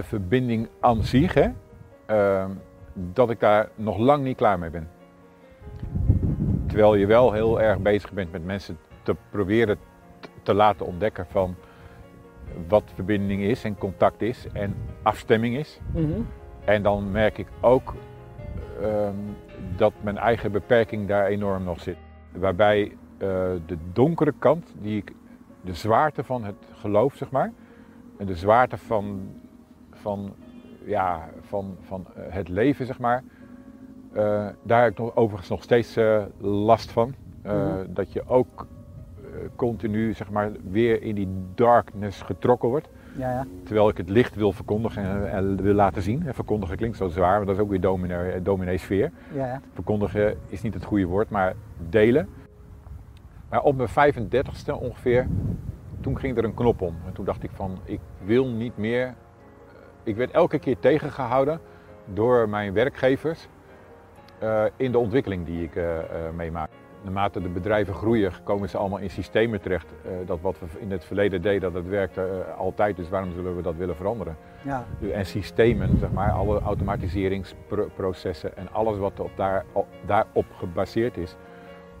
de verbinding aan zich, hè, ehm, dat ik daar nog lang niet klaar mee ben. Terwijl je wel heel erg bezig bent met mensen te proberen te laten ontdekken van wat verbinding is en contact is en afstemming is. Mhm. En dan merk ik ook ehm, dat mijn eigen beperking daar enorm nog zit. Waarbij eh, de donkere kant, die ik, de zwaarte van het geloof, zeg maar, en de zwaarte van, van, ja, van, van eh, het leven, zeg maar, eh, daar heb ik nog, overigens nog steeds eh, last van. Mhm. Dat je ook continu, zeg maar, weer in die darkness getrokken wordt. Ja, ja. Terwijl ik het licht wil verkondigen en, en wil laten zien. En verkondigen klinkt zo zwaar, maar dat is ook weer dominee, dominee-sfeer. ja, ja. Verkondigen is niet het goede woord, maar delen. Maar op mijn 35ste ongeveer, toen ging er een knop om. En toen dacht ik van, ik wil niet meer... Ik werd elke keer tegengehouden door mijn werkgevers eh, in de ontwikkeling die ik eh, meemaak. Naarmate de bedrijven groeien, komen ze allemaal in systemen terecht. dat wat we in het verleden deden, dat werkte eh, altijd. Dus waarom zullen we dat willen veranderen? ja. En systemen, zeg maar, alle automatiseringsprocessen en alles wat op daar, op- daarop gebaseerd is,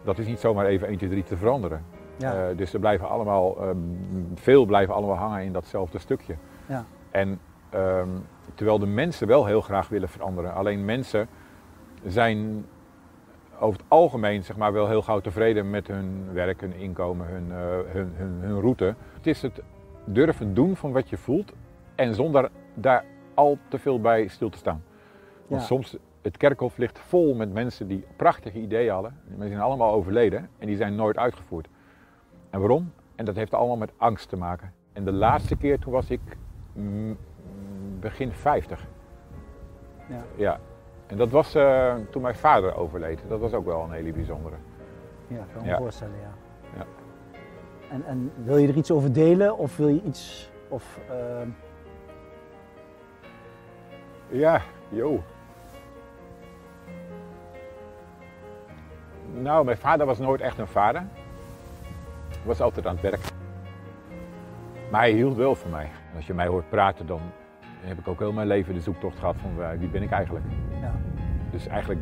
dat is niet zomaar even 1, 2, 3 te veranderen. ja. Dus er blijven allemaal, ehm, veel blijven allemaal hangen in datzelfde stukje. Ja. En ehm, terwijl de mensen wel heel graag willen veranderen, alleen mensen zijn over het algemeen zeg maar, wel heel gauw tevreden met hun werk, hun inkomen, hun, eh, hun, hun, hun route. Het is het durven doen van wat je voelt en zonder daar al te veel bij stil te staan. Want Ja. soms, het kerkhof ligt vol met mensen die prachtige ideeën hadden. Die zijn allemaal overleden en die zijn nooit uitgevoerd. En waarom? En dat heeft allemaal met angst te maken. En de laatste keer toen was ik mm, begin 50. Ja. ja. En dat was eh, toen mijn vader overleed. Dat was ook wel een hele bijzondere. Ja, kan me Ja. voorstellen, ja. Ja. En, en wil je er iets over delen of wil je iets... Of, ehm, Ja, joh. Nou, mijn vader was nooit echt een vader. Hij was altijd aan het werk. Maar hij hield wel van mij. En als je mij hoort praten, dan heb ik ook heel mijn leven de zoektocht gehad van eh, wie ben ik eigenlijk. ja. Dus eigenlijk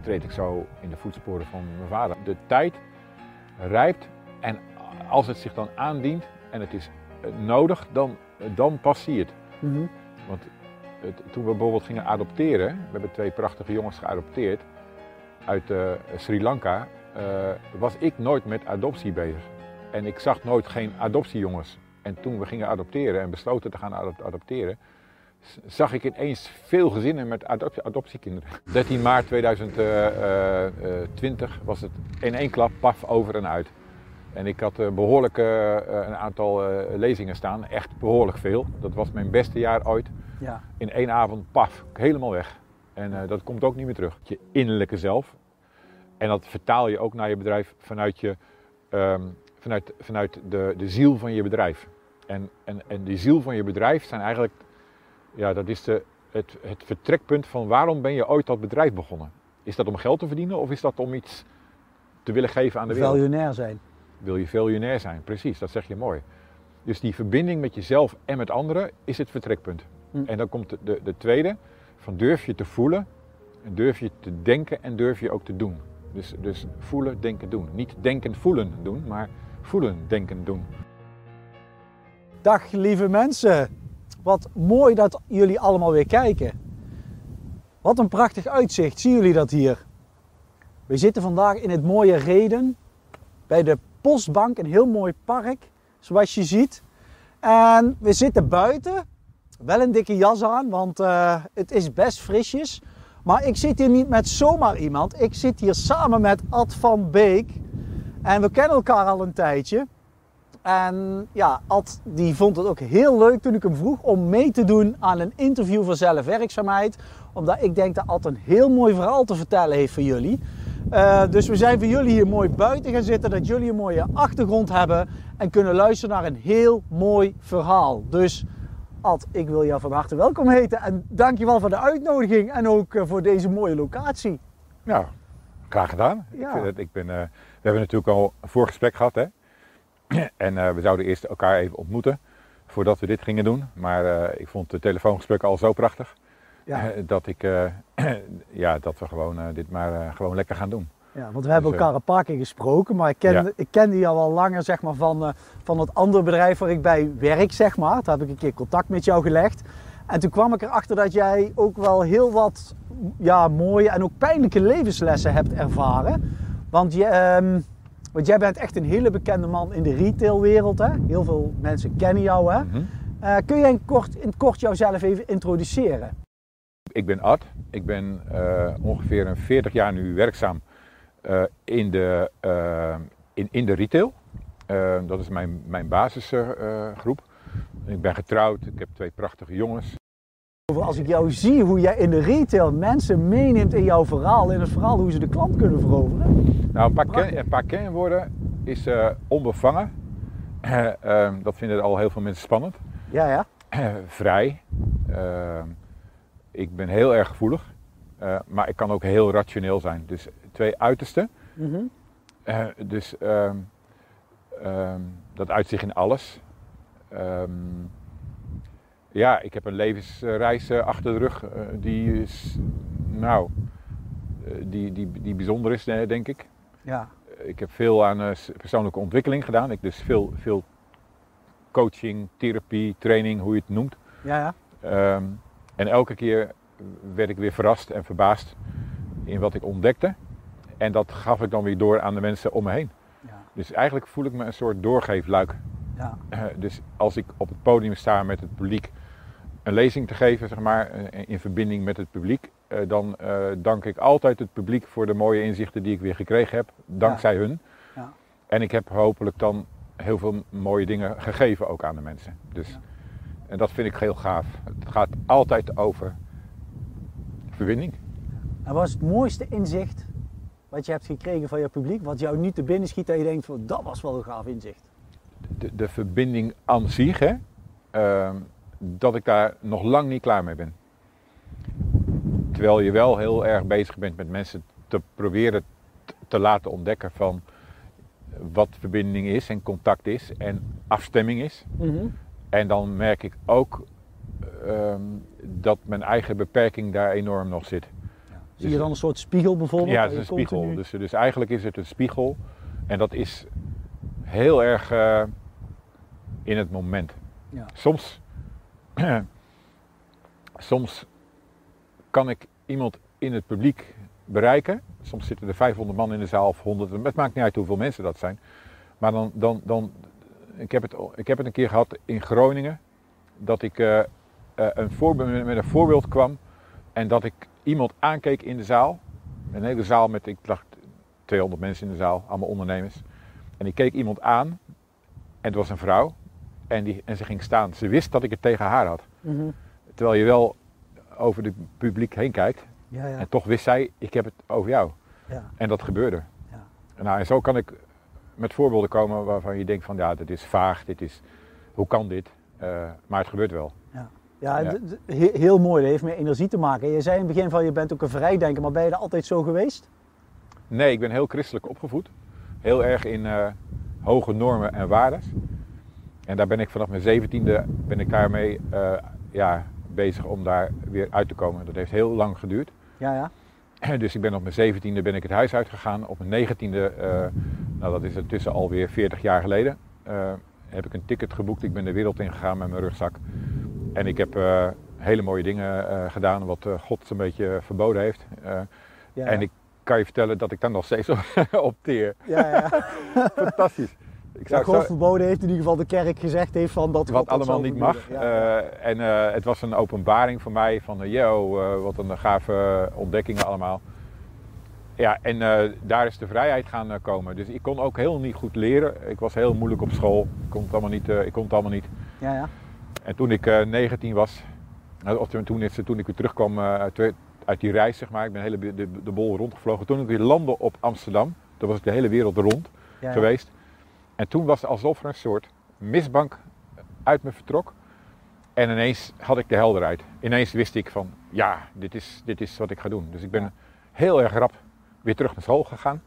treed ik zo in de voetsporen van mijn vader. De tijd rijpt en als het zich dan aandient en het is eh, nodig, dan, dan pas zie je het. Mhm. Want het, toen we bijvoorbeeld gingen adopteren, we hebben twee prachtige jongens geadopteerd uit eh, Sri Lanka, eh, was ik nooit met adoptie bezig. En ik zag nooit geen adoptiejongens. En toen we gingen adopteren en besloten te gaan adop- adopteren, zag ik ineens veel gezinnen met adop- adoptiekinderen. 13 maart 2020 was het in één klap paf over en uit. En ik had eh, behoorlijk eh, eh, een aantal eh, lezingen staan, echt behoorlijk veel. Dat was mijn beste jaar ooit. ja. In één avond, paf, helemaal weg. En eh, dat komt ook niet meer terug. Je innerlijke zelf. En dat vertaal je ook naar je bedrijf vanuit, je, ehm, vanuit, vanuit de, de ziel van je bedrijf. En, en, en die ziel van je bedrijf zijn eigenlijk, ja, dat is de, het, het vertrekpunt van waarom ben je ooit dat bedrijf begonnen. Is dat om geld te verdienen of is dat om iets te willen geven aan de wereld? Miljonair zijn. wil je miljonair zijn. Precies, dat zeg je mooi. Dus die verbinding met jezelf en met anderen is het vertrekpunt. Hm. En dan komt de, de, de tweede, van durf je te voelen, en durf je te denken en durf je ook te doen. Dus, dus voelen, denken, doen. Niet denken, voelen doen, maar voelen, denken, doen. Dag lieve mensen. Wat mooi dat jullie allemaal weer kijken. Wat een prachtig uitzicht. Zien jullie dat hier? We zitten vandaag in het mooie Reden. Bij de Postbank, een heel mooi park. Zoals je ziet. En we zitten buiten. Wel een dikke jas aan, want eh, het is best frisjes. Maar ik zit hier niet met zomaar iemand. Ik zit hier samen met Ad van Beek. En we kennen elkaar al een tijdje. En ja, Ad die vond het ook heel leuk toen ik hem vroeg om mee te doen aan een interview voor zelfwerkzaamheid. Omdat ik denk dat Ad een heel mooi verhaal te vertellen heeft voor jullie. Eh, dus we zijn voor jullie hier mooi buiten gaan zitten, dat jullie een mooie achtergrond hebben en kunnen luisteren naar een heel mooi verhaal. Dus Ad, ik wil jou van harte welkom heten en dankjewel voor de uitnodiging en ook eh, voor deze mooie locatie. Nou, graag gedaan. Ja. Ik ik ben, eh, hebben natuurlijk al een voorgesprek gehad, hè? En eh, we zouden eerst elkaar even ontmoeten voordat we dit gingen doen. Maar eh, ik vond de telefoongesprekken al zo prachtig. Ja. eh, dat, ik, ja, dat we gewoon, dit maar gewoon lekker gaan doen. Ja, want we hebben Dus, elkaar een paar keer gesproken, maar ik kende, Ja. ik al langer zeg maar, van, van het andere bedrijf waar ik bij werk. Zeg maar. Daar heb ik een keer contact met jou gelegd. En toen kwam ik erachter dat jij ook wel heel wat ja, mooie en ook pijnlijke levenslessen hebt ervaren. Want, je, ehm, want jij bent echt een hele bekende man in de retailwereld. Hè? Heel veel mensen kennen jou. Hè? Mhm. Eh, kun jij in, kort, in het kort jouzelf even introduceren? Ik ben Ad. Ik ben eh, ongeveer een 40 jaar nu werkzaam eh, in, de, in, in de retail. Dat is mijn, mijn basisgroep. ik ben getrouwd. Ik heb twee prachtige jongens. Als ik jou zie hoe jij in de retail mensen meeneemt in jouw verhaal, in het verhaal hoe ze de klant kunnen veroveren. Nou, een paar, ken, een paar kernwoorden is eh, onbevangen. Eh, ehm, dat vinden al heel veel mensen spannend. Ja, ja. vrij. Ehm, ik ben heel erg gevoelig. Eh, maar ik kan ook heel rationeel zijn. Dus twee uitersten. Mhm. Eh, dus ehm, dat uitzicht in alles. Ja, ik heb een levensreis eh, achter de rug. eh, die is, nou, eh, die, die, die bijzonder is, denk ik. Ja. Ik heb veel aan persoonlijke ontwikkeling gedaan. Ik dus veel, veel coaching, therapie, training, hoe je het noemt. Ja, ja. Ehm, en elke keer werd ik weer verrast en verbaasd in wat ik ontdekte. En dat gaf ik dan weer door aan de mensen om me heen. Ja. Dus eigenlijk voel ik me een soort doorgeefluik. Ja. Dus als ik op het podium sta met het publiek een lezing te geven, zeg maar, eh, in verbinding met het publiek, eh, dan eh, dank ik altijd het publiek voor de mooie inzichten die ik weer gekregen heb, dankzij hun. Ja. En ik heb hopelijk dan heel veel mooie dingen gegeven ook aan de mensen. Dus, Ja. En dat vind ik heel gaaf. Het gaat altijd over verbinding. En wat is het mooiste inzicht wat je hebt gekregen van je publiek, wat jou nu te binnen schiet dat je denkt van dat was wel een gaaf inzicht. De, de verbinding aan zich, hè, ehm, dat ik daar nog lang niet klaar mee ben. Terwijl je wel heel erg bezig bent met mensen te proberen te laten ontdekken van wat verbinding is en contact is en afstemming is. En dan merk ik ook ehm, dat mijn eigen beperking daar enorm nog zit. Zie je dan een soort spiegel bijvoorbeeld? Ja, het is een spiegel. Dus, dus eigenlijk is het een spiegel. En dat is heel erg eh, in het moment. Ja. Soms, soms kan ik iemand in het publiek bereiken. Soms zitten er 500 man in de zaal of 100. Het maakt niet uit hoeveel mensen dat zijn. Maar dan, dan, dan ik, heb het, ik heb het een keer gehad in Groningen. Dat ik eh, eh, een voorbeeld, met een voorbeeld kwam. En dat ik iemand aankeek in de zaal. Een hele zaal met, ik dacht, 200 mensen in de zaal, allemaal ondernemers. En ik keek iemand aan. En het was een vrouw. En, die, en ze ging staan. Ze wist dat ik het tegen haar had. Mhm. Terwijl je wel over het publiek heen kijkt. Ja, ja. En toch wist zij, ik heb het over jou. ja. En dat gebeurde. Ja. En, nou, en zo kan ik met voorbeelden komen waarvan je denkt van ja, dit is vaag, dit is, hoe kan dit? Eh, maar het gebeurt wel. Ja, heel mooi. Dat heeft met energie te maken. Je zei in het begin van je bent ook een vrijdenker, maar ben je daar altijd zo geweest? Nee, ik ben heel christelijk opgevoed. Heel erg in eh, hoge normen en waardes. En daar ben ik vanaf mijn zeventiende ben ik daarmee eh, ja, bezig om daar weer uit te komen. Dat heeft heel lang geduurd. Ja, ja. Dus ik ben op mijn zeventiende ben ik het huis uitgegaan. Op mijn negentiende, eh nou dat is intussen alweer 40 jaar geleden, eh, heb ik een ticket geboekt. Ik ben de wereld ingegaan met mijn rugzak. En ik heb hele mooie dingen gedaan wat God een beetje verboden heeft. Eh, ja, En ik kan je vertellen dat ik daar nog steeds op, op teer. Ja, ja. Fantastisch. Ik Ja, zou God zo- verboden heeft in ieder geval de kerk gezegd heeft van dat wat allemaal niet mag. Ja. Eh, en eh, het was een openbaring voor mij van, eh, yo, eh, wat een gave ontdekkingen allemaal. Ja, en eh, daar is de vrijheid gaan komen. Dus ik kon ook heel niet goed leren. Ik was heel moeilijk op school. Ik kon het allemaal niet. eh, ik kon het allemaal niet. ja, ja. En toen ik eh 19 was, eh, of toen, toen, is- toen ik weer terugkwam uit, uit die reis, zeg maar, ik ben de hele de, de bol rondgevlogen. Toen ik weer landde op Amsterdam, toen was ik de hele wereld rond Ja, ja. geweest. En toen was het alsof er een soort mistbank uit me vertrok. En ineens had ik de helderheid. Ineens wist ik van, ja, dit is, dit is wat ik ga doen. Dus ik ben heel erg rap weer terug naar school gegaan.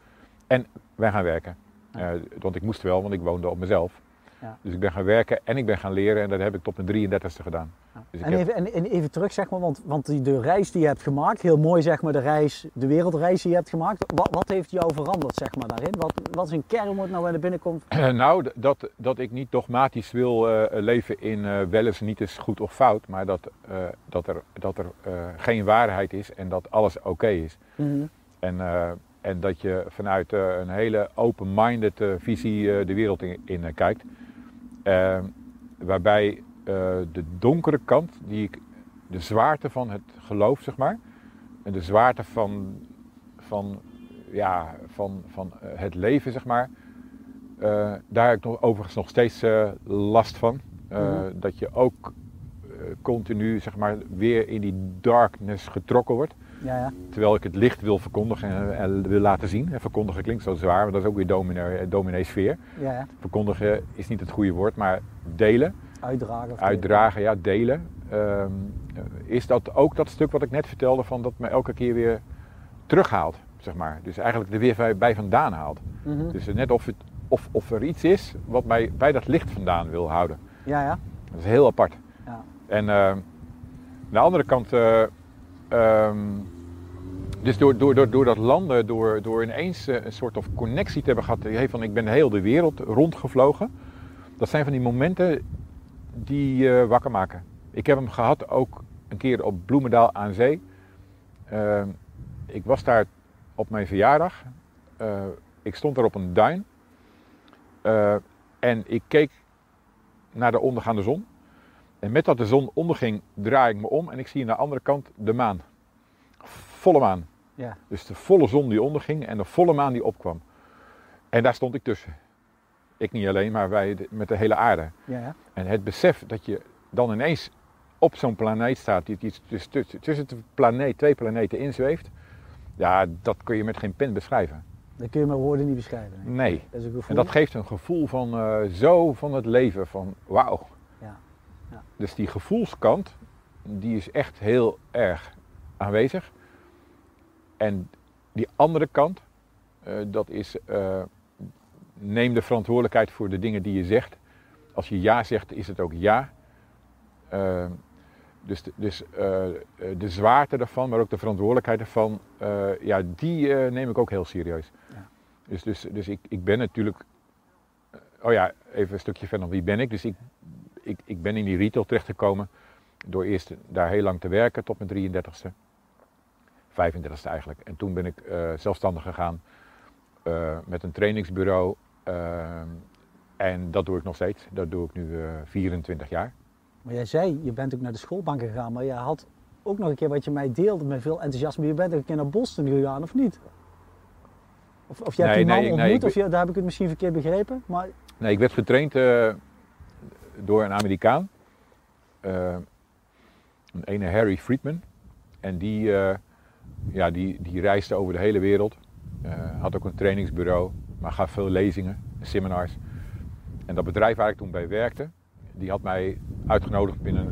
En wij gaan werken. Eh, want ik moest wel, want ik woonde op mezelf. Ja. Dus ik ben gaan werken en ik ben gaan leren en dat heb ik tot mijn 33ste gedaan. Ja. Dus en, even, en, en even terug, zeg maar, want, want die, de reis die je hebt gemaakt, heel mooi zeg maar, de reis, de wereldreis die je hebt gemaakt. Wat, wat heeft jou veranderd, zeg maar, daarin? Wat, wat is een kernwoord nou bij de binnenkomt? nou, dat, dat ik niet dogmatisch wil eh, leven in eh, wel eens niet is goed of fout, maar dat, eh, dat er, dat er geen waarheid is en dat alles oké is. En, eh, en dat je vanuit een hele open-minded visie de wereld in, kijkt. Eh, waarbij eh, de donkere kant, die ik, de zwaarte van het geloof, zeg maar, en de zwaarte van, van, ja, van, van eh, het leven, zeg maar, eh, daar heb ik nog, overigens nog steeds last van. Mhm. Dat je ook continu, zeg maar, weer in die darkness getrokken wordt. Ja, ja. Terwijl ik het licht wil verkondigen en, en wil laten zien. En verkondigen klinkt zo zwaar, maar dat is ook weer dominee, dominee sfeer. ja, ja. Verkondigen is niet het goede woord, maar delen, Uitdragen. uitdragen, ja, delen. Ehm, is dat ook dat stuk wat ik net vertelde van dat me elke keer weer terughaalt, zeg maar. Dus eigenlijk er weer bij vandaan haalt. Mhm. Dus net of, het, of, of er iets is wat mij bij dat licht vandaan wil houden. Ja, ja. Dat is heel apart. Ja. En eh, aan de andere kant, eh, ehm, dus door, door, door, door dat landen, door, door ineens eh, een soort of connectie te hebben gehad, hey, van ik ben heel de wereld rondgevlogen. Dat zijn van die momenten die eh, wakker maken. Ik heb hem gehad ook een keer op Bloemendaal aan zee. Ehm, ik was daar op mijn verjaardag. Eh, ik stond daar op een duin. Eh, en ik keek naar de ondergaande zon. En met dat de zon onderging, draai ik me om en ik zie aan de andere kant de maan. Volle maan. Ja. Dus de volle zon die onderging en de volle maan die opkwam. En daar stond ik tussen. Ik niet alleen, maar wij de- met de hele aarde. Ja, ja. En het besef dat je dan ineens op zo'n planeet staat, die die tussen, tussen, de planeet, twee planeten inzweeft. Ja, dat kun je met geen pen beschrijven. Dat kun je met woorden niet beschrijven. nee. Nee. Dat is een gevoel. En dat geeft een gevoel van eh, zo van het leven, van wauw. Ja. Ja. Dus die gevoelskant, die is echt heel erg aanwezig. En die andere kant, eh, dat is eh, neem de verantwoordelijkheid voor de dingen die je zegt. Als je ja zegt, is het ook ja. Eh, dus de, dus, eh, de zwaarte daarvan, maar ook de verantwoordelijkheid ervan, eh, ja, die neem ik ook heel serieus. Ja. Dus, dus, dus ik, ik ben natuurlijk. Oh ja, even een stukje verder. Wie ben ik? Dus ik, ik, ik ben in die retail terechtgekomen door eerst daar heel lang te werken tot mijn 33ste. 35ste eigenlijk. En toen ben ik eh, zelfstandig gegaan eh, met een trainingsbureau. ehm, en dat doe ik nog steeds. Dat doe ik nu eh 24 jaar. Maar jij zei, je bent ook naar de schoolbank gegaan, maar je had ook nog een keer wat je mij deelde met veel enthousiasme. Je bent ook een keer naar Boston gegaan, of niet? Of, of hebt Nee, die man nee, ontmoet, of je, daar heb ik het misschien verkeerd begrepen. Maar Nee, ik werd getraind eh, door een Amerikaan. eh, een ene Harry Friedman. En die, eh, ja, die, die reisde over de hele wereld. Eh, had ook een trainingsbureau, maar gaf veel lezingen, seminars. En dat bedrijf waar ik toen bij werkte, die had mij uitgenodigd binnen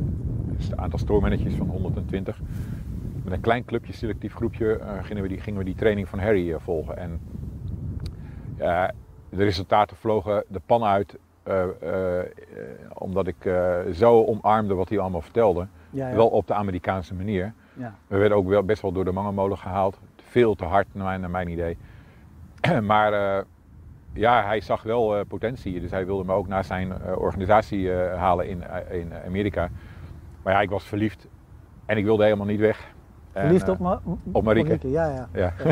een aantal store managers van 120. Met een klein clubje, selectief groepje, eh, gingen, we die, gingen we die training van Harry eh, volgen. En de resultaten vlogen de pan uit, omdat ik zo omarmde wat hij allemaal vertelde. ja, ja. Wel op de Amerikaanse manier. Ja. We werden ook wel best wel door de mangelmolen gehaald. Veel te hard naar mijn, naar mijn idee. maar eh, ja, hij zag wel eh, potentie. Dus hij wilde me ook naar zijn eh, organisatie halen in, in Amerika. Maar ja, ik was verliefd. En ik wilde helemaal niet weg. En, Verliefd op, Ma op Marieke. Ja, ja. Ja.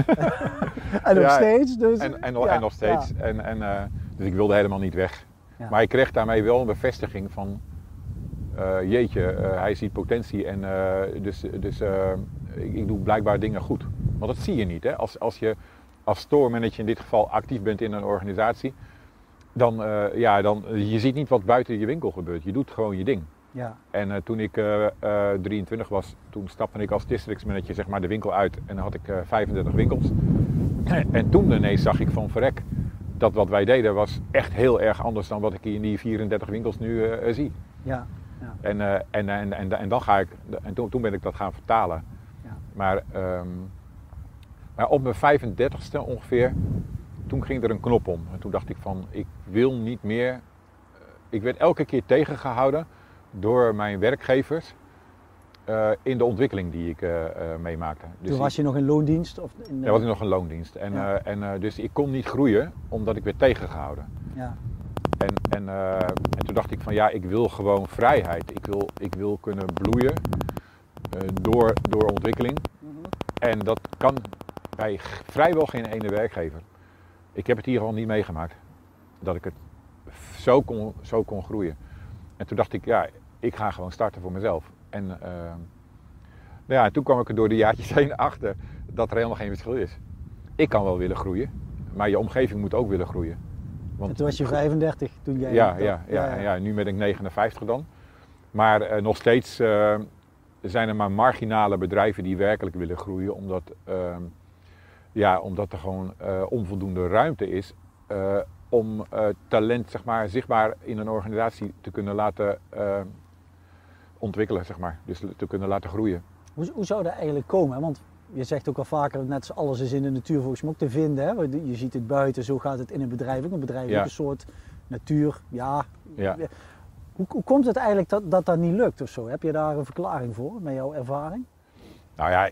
En nog Ja, steeds. Dus, En, en, ja, en nog steeds. En, en, dus ik wilde helemaal niet weg. Maar ik kreeg daarmee wel een bevestiging van... eh, jeetje, eh, hij ziet potentie en eh, dus, dus ik, ik doe blijkbaar dingen goed. Want dat zie je niet. Hè? Als, als je als store manager in dit geval actief bent in een organisatie... Dan, eh, ja, dan, je ziet niet wat buiten je winkel gebeurt. Je doet gewoon je ding. Ja, En toen ik eh, eh, 23 was, toen stapte ik als districtsmanager zeg maar, de winkel uit. En dan had ik eh 35 winkels. en toen ineens zag ik van verrek, dat wat wij deden was echt heel erg anders dan wat ik in die 34 winkels nu zie. ja. En, eh, en, en, en, en dan ga ik, en toen, toen ben ik dat gaan vertalen. Ja. Maar, ehm, maar op mijn 35ste ongeveer, toen ging er een knop om. En toen dacht ik van, ik wil niet meer, eh, ik werd elke keer tegengehouden door mijn werkgevers eh, in de ontwikkeling die ik uh, uh, meemaakte. Dus Toen was je nog in loondienst? Of in. Ja, was ik nog in loondienst. En, ja. en, dus ik kon niet groeien omdat ik werd tegengehouden. Ja. En, en, en toen dacht ik van ja, ik wil gewoon vrijheid. Ik wil, ik wil kunnen bloeien door, door ontwikkeling. Mm -hmm. En dat kan bij vrijwel geen ene werkgever. Ik heb het hier al niet meegemaakt. Dat ik het zo kon, zo kon groeien. En toen dacht ik, ja, ik ga gewoon starten voor mezelf. En uh, nou ja, toen kwam ik er door de jaartjes heen achter dat er helemaal geen verschil is. Ik kan wel willen groeien, maar je omgeving moet ook willen groeien. Want, en toen was je 35 toen jij. Ja, ja, ja, ja, nu ben ik 59 dan. Maar uh, nog steeds uh, zijn er maar marginale bedrijven die werkelijk willen groeien, omdat, ehm, ja, omdat er gewoon uh, onvoldoende ruimte is om talent zeg maar, zichtbaar in een organisatie te kunnen laten ontwikkelen, zeg maar. Dus te kunnen laten groeien. Hoe, hoe zou dat eigenlijk komen? Want je zegt ook al vaker, net zoals alles is in de natuur volgens mij ook te vinden. Hè? Je ziet het buiten, zo gaat het in een bedrijf ook. Een bedrijf ja. een soort natuur, ja. ja. Hoe, hoe, komt het eigenlijk dat, dat dat niet lukt of zo? Heb je daar een verklaring voor met jouw ervaring? Nou ja,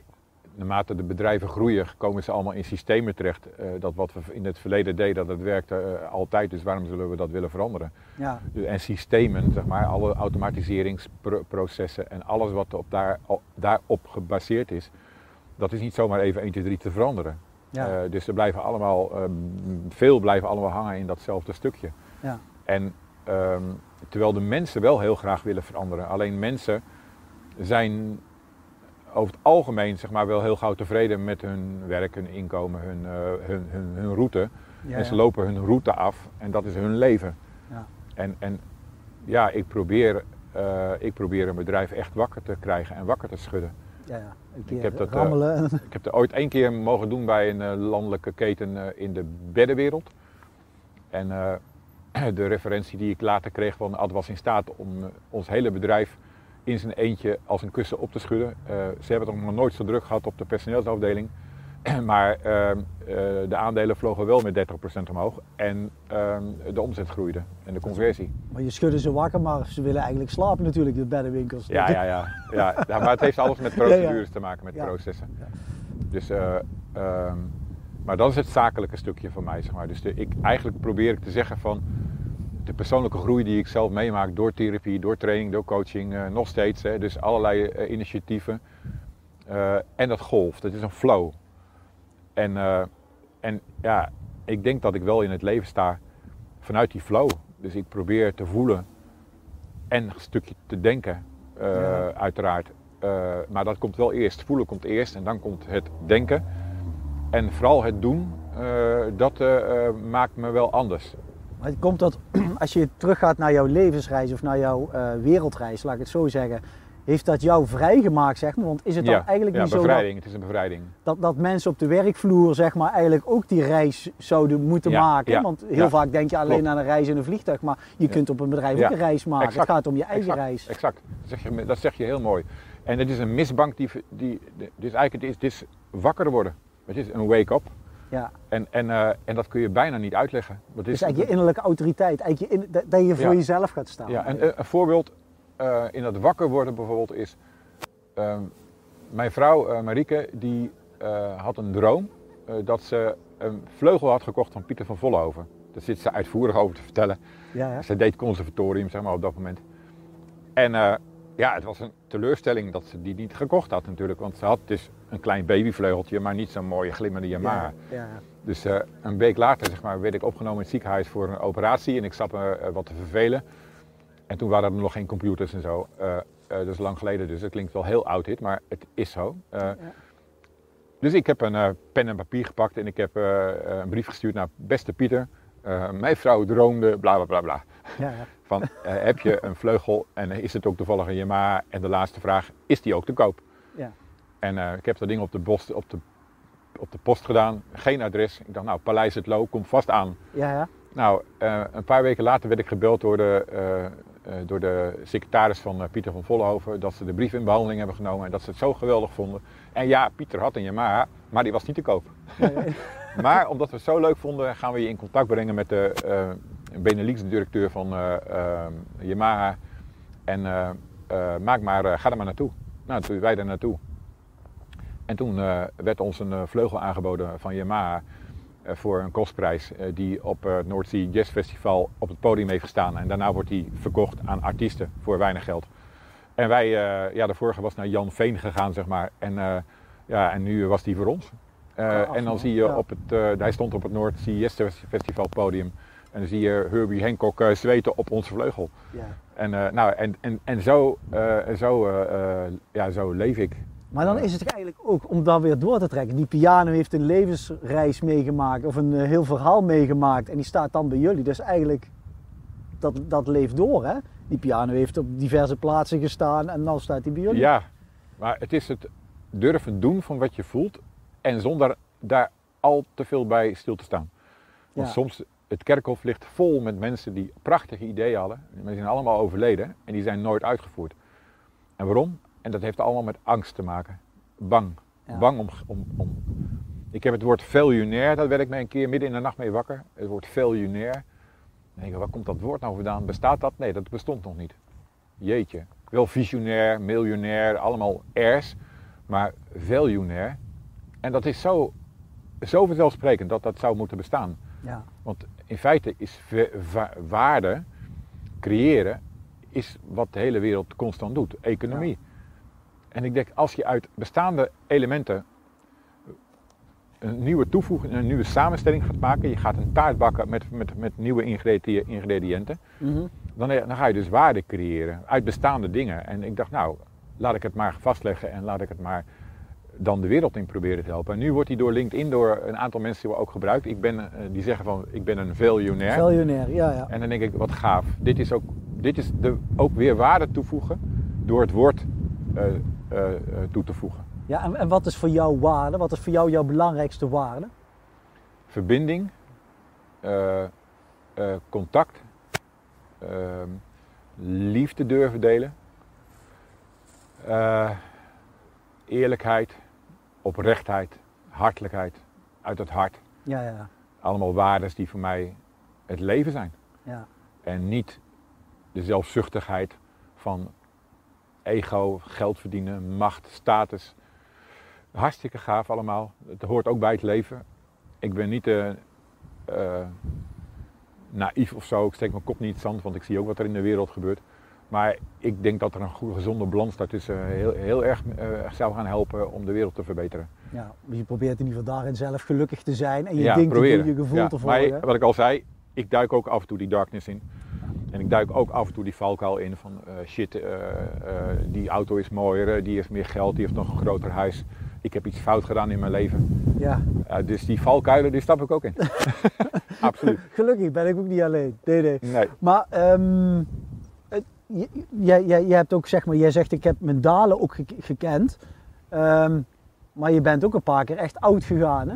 naarmate de bedrijven groeien, komen ze allemaal in systemen terecht. Uh, dat wat we in het verleden deden, dat het werkte uh, altijd. Dus waarom zullen we dat willen veranderen? Ja. Dus, en systemen, zeg maar, alle automatiseringsprocessen en alles wat op daar, op, daarop gebaseerd is, dat is niet zomaar even 1, 2, 3 te veranderen. Ja. Uh, dus er blijven allemaal, veel blijven allemaal hangen in datzelfde stukje. Ja. En um, terwijl de mensen wel heel graag willen veranderen. Alleen mensen zijn over het algemeen zeg maar, wel heel gauw tevreden met hun werk, hun inkomen, hun, uh, hun, hun, hun, route. Ja, en ze lopen hun route af en dat is hun leven. Ja. En, en ja, ik probeer, uh, ik probeer een bedrijf echt wakker te krijgen en wakker te schudden. Ja, ja. Een keer ik heb dat, rammelen. Uh, ik heb het ooit één keer mogen doen bij een landelijke keten in de beddenwereld. En de referentie die ik later kreeg van Ad was in staat om ons hele bedrijf in zijn eentje als een kussen op te schudden. Ze hebben het nog nooit zo druk gehad op de personeelsafdeling. maar uh, uh, de aandelen vlogen wel met 30% omhoog en ehm, de omzet groeide en de conversie. Maar je schudde ze wakker, maar ze willen eigenlijk slapen natuurlijk, de beddenwinkels. Ja, ja, ja, ja. ja. maar het heeft alles met procedures ja, te maken, met processen. Dus, ehm, maar dat is het zakelijke stukje van mij, zeg maar. Dus de, ik, eigenlijk probeer ik te zeggen van de persoonlijke groei die ik zelf meemaak door therapie, door training, door coaching, uh, nog steeds. Hè, dus allerlei uh, initiatieven. En dat golf, dat is een flow. En, en ja, ik denk dat ik wel in het leven sta vanuit die flow. Dus ik probeer te voelen en een stukje te denken, ja. uiteraard. maar dat komt wel eerst. Voelen komt eerst en dan komt het denken. En vooral het doen, dat maakt me wel anders. Maar komt dat, als je teruggaat naar jouw levensreis of naar jouw wereldreis, laat ik het zo zeggen, heeft dat jou vrijgemaakt, zeg maar? Want is het dan ja, eigenlijk ja, niet bevrijding, zo het is een bevrijding. Dat, dat mensen op de werkvloer, zeg maar, eigenlijk ook die reis zouden moeten ja, maken? ja, Want heel vaak denk je alleen klopt. aan een reis in een vliegtuig, maar je kunt op een bedrijf ook een reis maken. exact, het gaat om je eigen exact, reis. Exact, dat zeg, je, dat zeg je heel mooi. En het is een misbank die, die dus eigenlijk het is, het is wakker worden. Het is een wake-up. Ja. En, en, uh, en dat kun je bijna niet uitleggen. Dat Dus eigenlijk je innerlijke autoriteit, eigenlijk je in, dat- dat je voor Ja. jezelf gaat staan. Ja, en eh, een voorbeeld uh, in dat wakker worden bijvoorbeeld is... ehm, mijn vrouw uh, Marieke, die uh, had een droom dat ze een vleugel had gekocht van Pieter van Vollenhoven. Daar zit ze uitvoerig over te vertellen. ja, ja. Ze deed conservatorium, zeg maar, op dat moment. En ja, het was een teleurstelling dat ze die niet gekocht had natuurlijk. Want ze had dus een klein babyvleugeltje, maar niet zo'n mooie glimmende Yamaha. Ja, ja. Dus een week later zeg maar, werd ik opgenomen in het ziekenhuis voor een operatie. En ik zat me wat te vervelen. En toen waren er nog geen computers en zo. Uh, dat is lang geleden, dus het klinkt wel heel oud dit, maar het is zo. Ja. Dus ik heb een pen en papier gepakt en ik heb een brief gestuurd naar beste Pieter. mijn vrouw droomde, bla bla bla bla. Ja, ja. Van, heb je een vleugel en is het ook toevallig een Yamaha? En de laatste vraag, is die ook te koop? Ja. En ik heb dat ding op de, post, op, de, op de post gedaan, geen adres. Ik dacht, nou, Paleis het Loo, komt vast aan. Ja, ja. Nou, uh, een paar weken later werd ik gebeld door de, uh, door de secretaris van Pieter van Vollenhoven dat ze de brief in behandeling hebben genomen en dat ze het zo geweldig vonden. En ja, Pieter had een Yamaha, maar die was niet te koop. Maar omdat we het zo leuk vonden, gaan we je in contact brengen met de, Benelux-directeur van eh, ehm, Yamaha. En eh, eh, maak maar, eh, ga er maar naartoe. Nou, toen wij daar naartoe. En toen eh, werd ons een eh, vleugel aangeboden van Yamaha eh, voor een kostprijs eh, die op eh, het North Sea Jazz Festival op het podium heeft gestaan. En daarna wordt die verkocht aan artiesten voor weinig geld. En wij, eh, ja, de vorige was naar Jan Veen gegaan, zeg maar. En, eh, ja, en nu was die voor ons. Eh, Ah, en dan zie je op het, eh, hij stond op het North Sea Jazz Festival podium. En dan zie je Herbie Hancock eh, zweten op onze vleugel. Ja. En, eh, nou, en, en, en zo, eh, zo, eh, eh, ja, zo leef ik. Maar dan is het eigenlijk ook om dat weer door te trekken. Die piano heeft een levensreis meegemaakt of een eh, heel verhaal meegemaakt en die staat dan bij jullie. Dus eigenlijk, dat, dat leeft door hè. Die piano heeft op diverse plaatsen gestaan en dan staat hij bij jullie. Ja, maar het is het durven doen van wat je voelt en zonder daar al te veel bij stil te staan. Want Ja. soms, het kerkhof ligt vol met mensen die prachtige ideeën hadden, die zijn allemaal overleden en die zijn nooit uitgevoerd. En waarom? En dat heeft allemaal met angst te maken. Bang. Ja. Bang om, om, om. Ik heb het woord veljunair, daar werd ik me een keer midden in de nacht mee wakker. Het woord veljunair. Dan denk ik, waar komt dat woord nou vandaan? Bestaat dat? Nee, dat bestond nog niet. Jeetje. Wel visionair, miljonair, allemaal R's. Maar veljunair. En dat is zo, zo vanzelfsprekend dat dat zou moeten bestaan. Ja. Want in feite is waarde creëren is wat de hele wereld constant doet, economie. En ik denk, als je uit bestaande elementen een nieuwe toevoeging, een nieuwe samenstelling gaat maken, je gaat een taart bakken met, met, met nieuwe ingredi- ingrediënten, Mhm. dan, dan ga je dus waarde creëren uit bestaande dingen. En ik dacht, nou, laat ik het maar vastleggen en laat ik het maar dan de wereld in proberen te helpen. En nu wordt die door LinkedIn door een aantal mensen ook gebruikt. Ik ben, eh, die zeggen van, ik ben een veljonair. Veljonair, ja, ja. En dan denk ik, wat gaaf. Dit is ook, dit is de, ook weer waarde toevoegen door het woord eh, toe te voegen. ja en, en wat is voor jou waarde? Wat is voor jou jouw belangrijkste waarde? Verbinding, eh, eh, contact, ehm, liefde durven delen, eh, eerlijkheid, oprechtheid, hartelijkheid, uit het hart. Ja, ja, Allemaal waarden die voor mij het leven zijn. ja. En niet de zelfzuchtigheid van ego, geld verdienen, macht, status. Hartstikke gaaf allemaal. Het hoort ook bij het leven. Ik ben niet eh, eh, naïef of zo. Ik steek mijn kop niet in het zand, want ik zie ook wat er in de wereld gebeurt. Maar ik denk dat er een goede, gezonde balans daartussen heel, heel erg eh, zou gaan helpen om de wereld te verbeteren. ja. Je probeert in ieder geval daarin zelf gelukkig te zijn en je ja, proberen. doen, je gevoel Ja, te maar volgen. wat ik al zei, ik duik ook af en toe die darkness in. En ik duik ook af en toe die valkuil in van eh, shit, eh, eh, die auto is mooier, die heeft meer geld, die heeft nog een groter huis. Ik heb iets fout gedaan in mijn leven. Ja, dus die valkuilen, die stap ik ook in. Absoluut. gelukkig ben ik ook niet alleen. Nee, nee. Nee. Maar ehm, jij, jij, jij hebt ook, zeg maar, jij zegt ik heb mijn dalen ook ge- gekend. Ehm, maar je bent ook een paar keer echt oud gegaan, hè?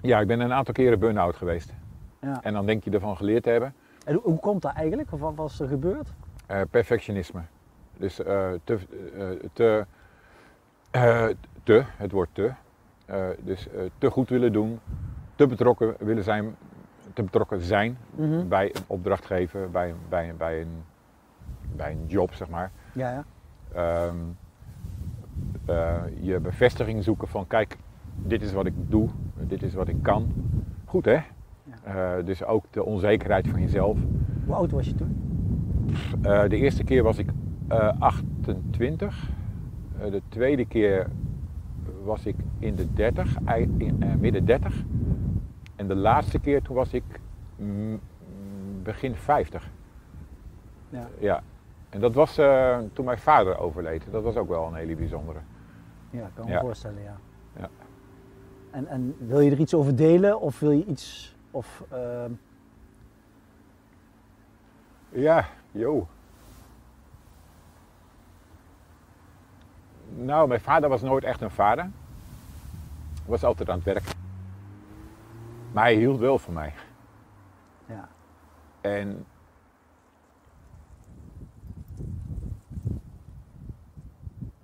Ja, ik ben een aantal keren burn-out geweest. Ja. En dan denk je ervan geleerd te hebben. En hoe, hoe komt dat eigenlijk? Of wat was er gebeurd? Eh, perfectionisme. Dus eh, te, eh, te, te, het woord te. Dus te goed willen doen, te betrokken willen zijn, te betrokken zijn Mhm. bij een opdrachtgever, bij, bij, bij, een, bij een job, zeg maar. Ja, ja. Ehm, eh, je bevestiging zoeken van kijk, dit is wat ik doe, dit is wat ik kan. Goed hè? Eh, dus ook de onzekerheid van jezelf. Hoe oud was je toen? Eh, de eerste keer was ik eh, 28. Eh, de tweede keer was ik in de 30, ei- in, midden 30. En de laatste keer toen was ik mm, begin 50. Ja. Ja. En dat was toen mijn vader overleed. Dat was ook wel een hele bijzondere. Ja, kan me Ja. voorstellen, ja. Ja. En, en wil je er iets over delen of wil je iets... Of, ehm, Ja, joh. Nou, mijn vader was nooit echt een vader. Hij was altijd aan het werk. Maar hij hield wel van mij. ja. En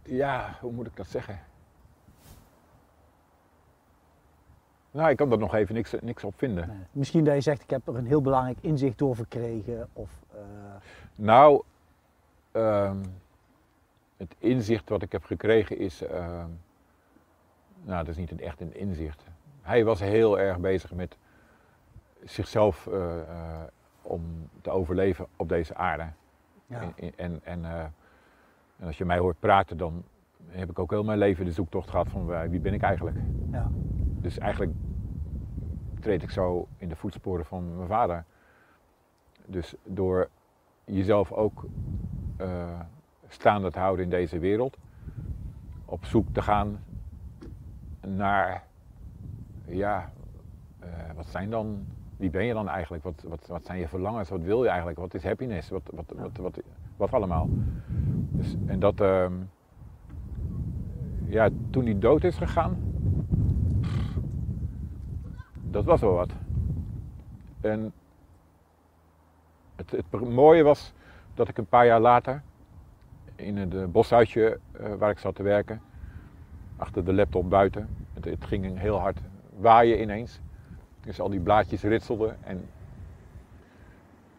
ja, hoe moet ik dat zeggen? Nou, ik kan er nog even niks, niks op vinden. Nee. Misschien dat je zegt, ik heb er een heel belangrijk inzicht door verkregen. Of, eh, Nou, ehm, het inzicht wat ik heb gekregen is. ehm, nou, dat is niet een, echt een inzicht. Hij was heel erg bezig met zichzelf eh, eh, om te overleven op deze aarde. ja. En, en, en, en, en als je mij hoort praten, dan heb ik ook heel mijn leven de zoektocht gehad van wie ben ik eigenlijk. Ja. Dus eigenlijk treed ik zo in de voetsporen van mijn vader. Dus door jezelf ook eh, staande te houden in deze wereld, op zoek te gaan naar, ja, eh, wat zijn dan, wie ben je dan eigenlijk? Wat, wat, wat zijn je verlangens? Wat wil je eigenlijk? Wat is happiness? Wat, wat, wat, wat, wat allemaal? Dus, en dat, ehm, ja, toen hij dood is gegaan, dat was wel wat. En het, het mooie was dat ik een paar jaar later in het boshuisje eh, waar ik zat te werken, achter de laptop buiten, het, het ging heel hard waaien ineens. Dus al die blaadjes ritselden en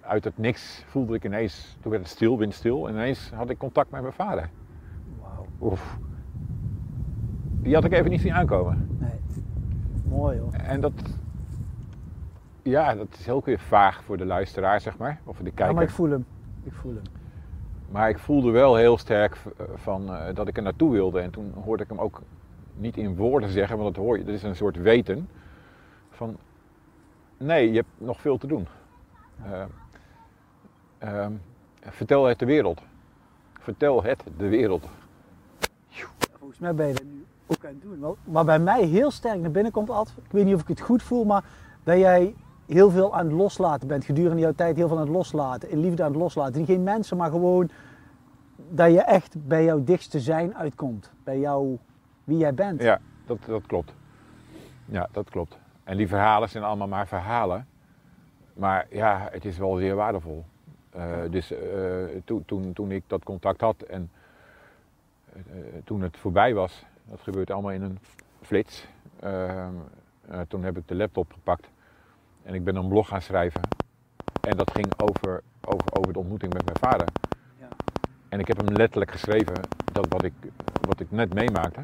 uit het niks voelde ik ineens, toen werd het stil, windstil, en ineens had ik contact met mijn vader. Wauw. Oef. Die had ik even niet zien aankomen. Nee. Mooi hoor. En dat, ja, dat is heel weer vaag voor de luisteraar, zeg maar, of voor de Ja, kijker. maar ik voel hem. Ik voel hem. Maar ik voelde wel heel sterk eh, van, eh, dat ik er naartoe wilde. En toen hoorde ik hem ook niet in woorden zeggen, want dat hoor je, dat is een soort weten. Van, nee, je hebt nog veel te doen. Eh, ehm, vertel het de wereld. Vertel het de wereld. Volgens mij ben je dat nu ook aan het doen. Wat bij mij heel sterk naar binnen komt, Ad, ik weet niet of ik het goed voel, maar dat jij heel veel aan het loslaten bent. Gedurende jouw tijd heel veel aan het loslaten. In liefde aan het loslaten. Geen mensen, maar gewoon dat je echt bij jouw dichtste zijn uitkomt. Bij jou, wie jij bent. Ja, dat, dat klopt. Ja, dat klopt. En die verhalen zijn allemaal maar verhalen. Maar ja, het is wel zeer waardevol. Eh, dus eh, toen, toen, toen ik dat contact had en eh, toen het voorbij was, dat gebeurt allemaal in een flits. eh, eh, toen heb ik de laptop gepakt en ik ben een blog gaan schrijven. En dat ging over, over, over de ontmoeting met mijn vader. Ja. En ik heb hem letterlijk geschreven dat wat ik, wat ik net meemaakte.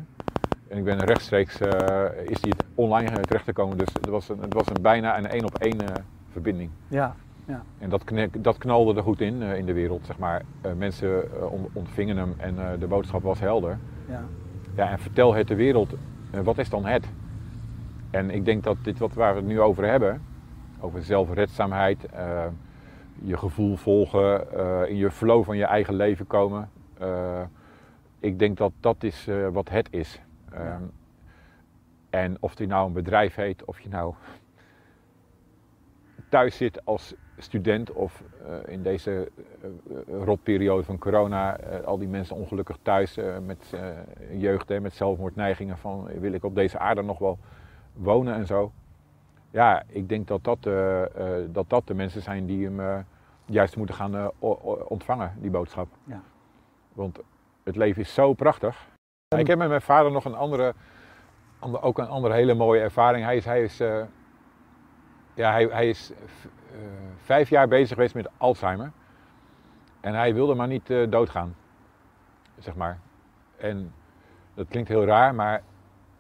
En ik ben rechtstreeks, eh, is die online terecht gekomen. Dus het was, een, het was een bijna een één op één eh, verbinding. Ja. En dat, dat knalde er goed in eh, in de wereld, zeg maar. Mensen on- ontvingen hem en de boodschap was helder. ja. Ja, en vertel het de wereld, wat is dan het? En ik denk dat dit wat waar we het nu over hebben, over zelfredzaamheid, eh, je gevoel volgen, eh, in je flow van je eigen leven komen. eh, ik denk dat dat is wat het is. Ehm, En of die nou een bedrijf heet, of je nou thuis zit als student of in deze rotperiode van corona, al die mensen ongelukkig thuis met jeugd, hè, met zelfmoordneigingen van wil ik op deze aarde nog wel wonen en zo. Ja, ik denk dat dat, eh, eh, dat, dat de mensen zijn die hem eh, juist moeten gaan ontvangen, die boodschap. Ja. Want het leven is zo prachtig. Ik heb met mijn vader nog een andere, ander- ook een andere hele mooie ervaring. Hij is, hij is, ja, hij, hij is vijf jaar bezig geweest met Alzheimer. En hij wilde maar niet doodgaan, zeg maar. En dat klinkt heel raar, maar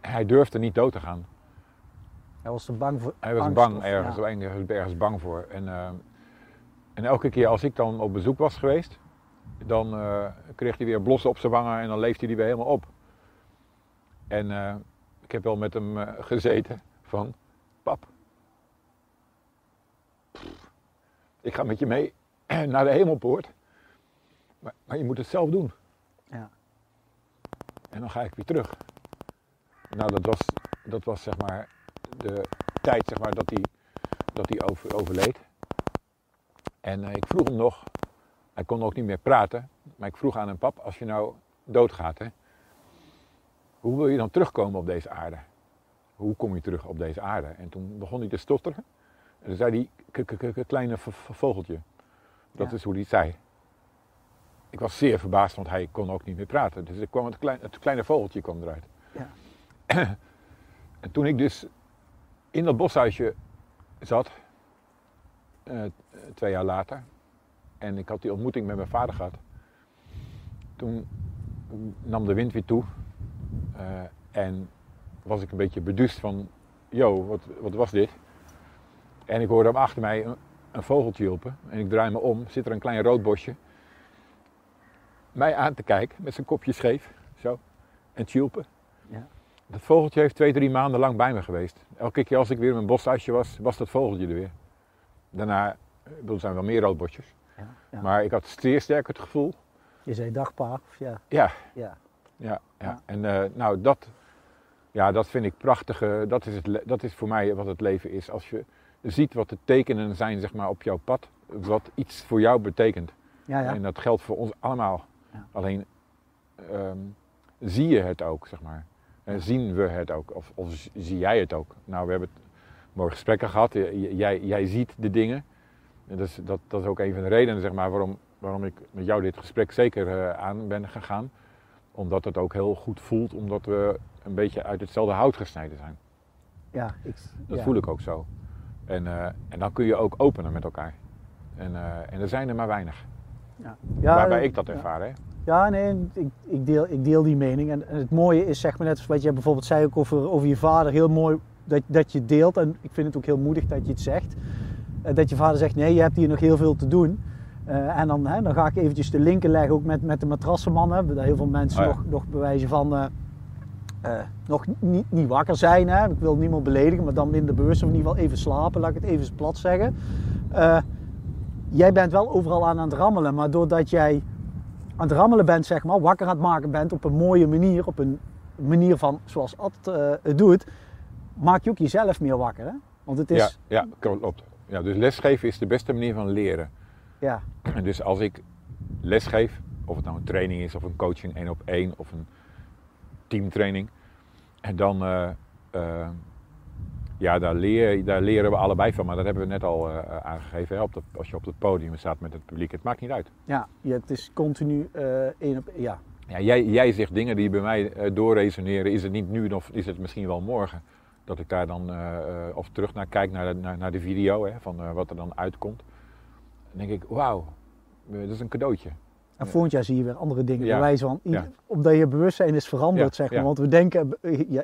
hij durfde niet dood te gaan. Hij was er bang voor. Hij was angst bang, of- ergens, ja. ergens, ergens bang voor. En, eh, en elke keer als ik dan op bezoek was geweest, dan eh, kreeg hij weer blossen op zijn wangen en dan leefde hij weer helemaal op. En eh, ik heb wel met hem gezeten van, pap, pff, ik ga met je mee naar de hemelpoort, maar, maar je moet het zelf doen. Ja. En dan ga ik weer terug. Nou, dat was, dat was zeg maar de tijd zeg maar, dat hij, dat hij over, overleed. En eh, ik vroeg hem nog, hij kon ook niet meer praten, maar ik vroeg aan hem, pap, als je nou doodgaat, hè, hoe wil je dan terugkomen op deze aarde? Hoe kom je terug op deze aarde? En toen begon hij te stotteren. En toen zei hij, "K- k- k- kleine vogeltje. Dat Ja. is hoe hij het zei. Ik was zeer verbaasd, want hij kon ook niet meer praten. Dus er kwam het, klein, het kleine vogeltje kwam eruit. Ja. en toen ik dus in dat boshuisje zat, uh, twee jaar later, en ik had die ontmoeting met mijn vader gehad, toen nam de wind weer toe uh, en was ik een beetje beduust van, yo, wat, wat was dit? En ik hoorde achter mij een, een vogeltje en ik draai me om, zit er een klein rood bosje mij aan te kijken met zijn kopje scheef, zo, en tjulpen. Ja. Dat vogeltje heeft twee, drie maanden lang bij me geweest. Elke keer als ik weer in mijn boshuisje was, was dat vogeltje er weer. Daarna, er zijn wel meer roodbosjes. Ja, ja. Maar ik had zeer sterk het gevoel. Je zei dagpa, of ja? Ja. Ja. ja, ja. En uh, nou, dat, ja, dat vind ik prachtig. dat, is het, dat is voor mij wat het leven is. Als je ziet wat de tekenen zijn zeg maar, op jouw pad, wat iets voor jou betekent. Ja, ja. En dat geldt voor ons allemaal. Alleen um, zie je het ook, zeg maar. En zien we het ook, of, of, zie jij het ook? Nou, we hebben mooie gesprekken gehad. Jij, jij ziet de dingen. En dat, is, dat, dat is ook een van de redenen zeg maar, waarom, waarom ik met jou dit gesprek zeker uh, aan ben gegaan. Omdat het ook heel goed voelt, omdat we een beetje uit hetzelfde hout gesneden zijn. Ja, ik, dat voel ik ook zo. En, uh, en dan kun je ook openen met elkaar. En, uh, en er zijn er maar weinig. Ja. Ja, Waarbij ik dat ervaar. Hè? Ja, nee, ik, ik, deel, ik deel die mening. En, het mooie is, zeg maar net wat je bijvoorbeeld zei ook over, over je vader, heel mooi dat, dat je deelt. En ik vind het ook heel moedig dat je het zegt. Eh, dat je vader zegt, nee, je hebt hier nog heel veel te doen. Uh, en dan, hè, dan ga ik eventjes de linken leggen, ook met, met de matrassenman. Hè, dat heel veel mensen oh nog, nog bewijzen van uh, nog niet, niet wakker zijn. Hè. Ik wil niemand beledigen, maar dan minder bewust. Of in ieder geval even slapen, laat ik het even plat zeggen. jij bent wel overal aan aan het rammelen, maar doordat jij aan het rammelen bent, zeg maar, wakker aan het maken bent op een mooie manier, op een manier van zoals Ad uh, het doet, maak je ook jezelf meer wakker. Hè? Want het is... Ja, ja, klopt. Ja, dus lesgeven is de beste manier van leren. Ja. En dus als ik lesgeef, of het nou een training is, of een coaching één op één, of een teamtraining, en dan uh, uh, ja, daar, leer, daar leren we allebei van, maar dat hebben we net al uh, aangegeven. Hè? Op de, als je op het podium staat met het publiek, het maakt niet uit. Ja, het is continu uh, één op ja. ja jij, jij zegt dingen die bij mij uh, doorresoneren. Is het niet nu of is het misschien wel morgen? Dat ik daar dan of terug naar kijk, naar de, naar, naar de video, hè, van wat er dan uitkomt. Dan denk ik, wauw, dat is een cadeautje. En volgend jaar zie je weer andere dingen. Ja. Bewijs van, Omdat je bewustzijn is veranderd, zeg maar. Want we denken,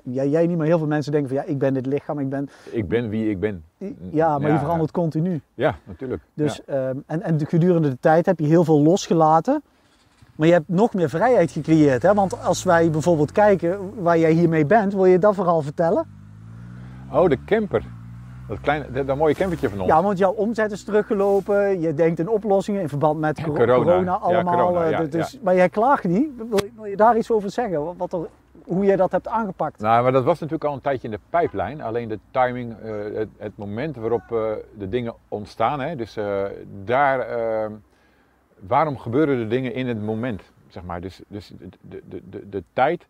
ja, jij niet, maar heel veel mensen denken van ja, ik ben dit lichaam, ik ben... Ik ben wie ik ben. Ja, maar je verandert continu. Ja, natuurlijk. Dus, um, en, en gedurende de tijd heb je heel veel losgelaten. Maar je hebt nog meer vrijheid gecreëerd. Hè? Want als wij bijvoorbeeld kijken waar jij hiermee bent, wil je dat vooral vertellen? Oh, de camper. Dat, kleine, dat, mooie campertje van ons. Ja, want jouw omzet is teruggelopen. Je denkt in oplossingen in verband met corona, allemaal. Ja, eh, dus, Maar jij klaagt niet. Wil, je daar iets over zeggen? Wat er, hoe jij dat hebt aangepakt? Nou, maar dat was natuurlijk al een tijdje in de pijplijn. Alleen de timing, uh, het, het, moment waarop uh, de dingen ontstaan. Hè, dus daar, waarom gebeuren de dingen in het moment? Zeg maar. Dus, dus de, de, de, de tijd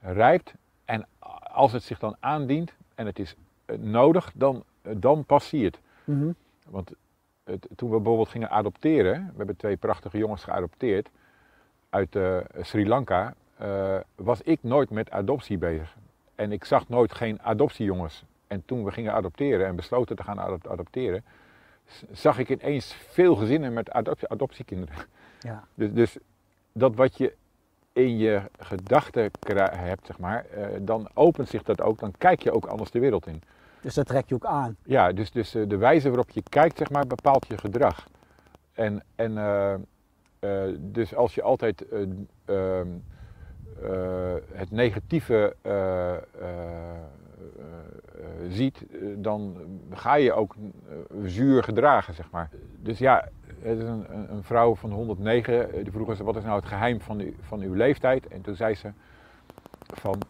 rijpt en als het zich dan aandient en het is nodig, dan, dan pas zie je het. Mhm. Want het, toen we bijvoorbeeld gingen adopteren, we hebben twee prachtige jongens geadopteerd uit uh, Sri Lanka, uh, was ik nooit met adoptie bezig. En ik zag nooit geen adoptiejongens. En toen we gingen adopteren en besloten te gaan adopteren, zag ik ineens veel gezinnen met adoptie, adoptiekinderen. Ja. Dus, dus dat wat je in je gedachten hebt, zeg maar, dan opent zich dat ook, dan kijk je ook anders de wereld in. Dus dat trek je ook aan. Ja, dus, dus eh, de wijze waarop je kijkt, zeg maar, bepaalt je gedrag. En, en uh, uh, dus als je altijd ehm, het negatieve ziet, dan ga je ook zuur gedragen, zeg maar. Dus ja, het is een, een vrouw van 109, die vroeg ze, wat is nou het geheim van, van uw leeftijd? En toen zei ze van,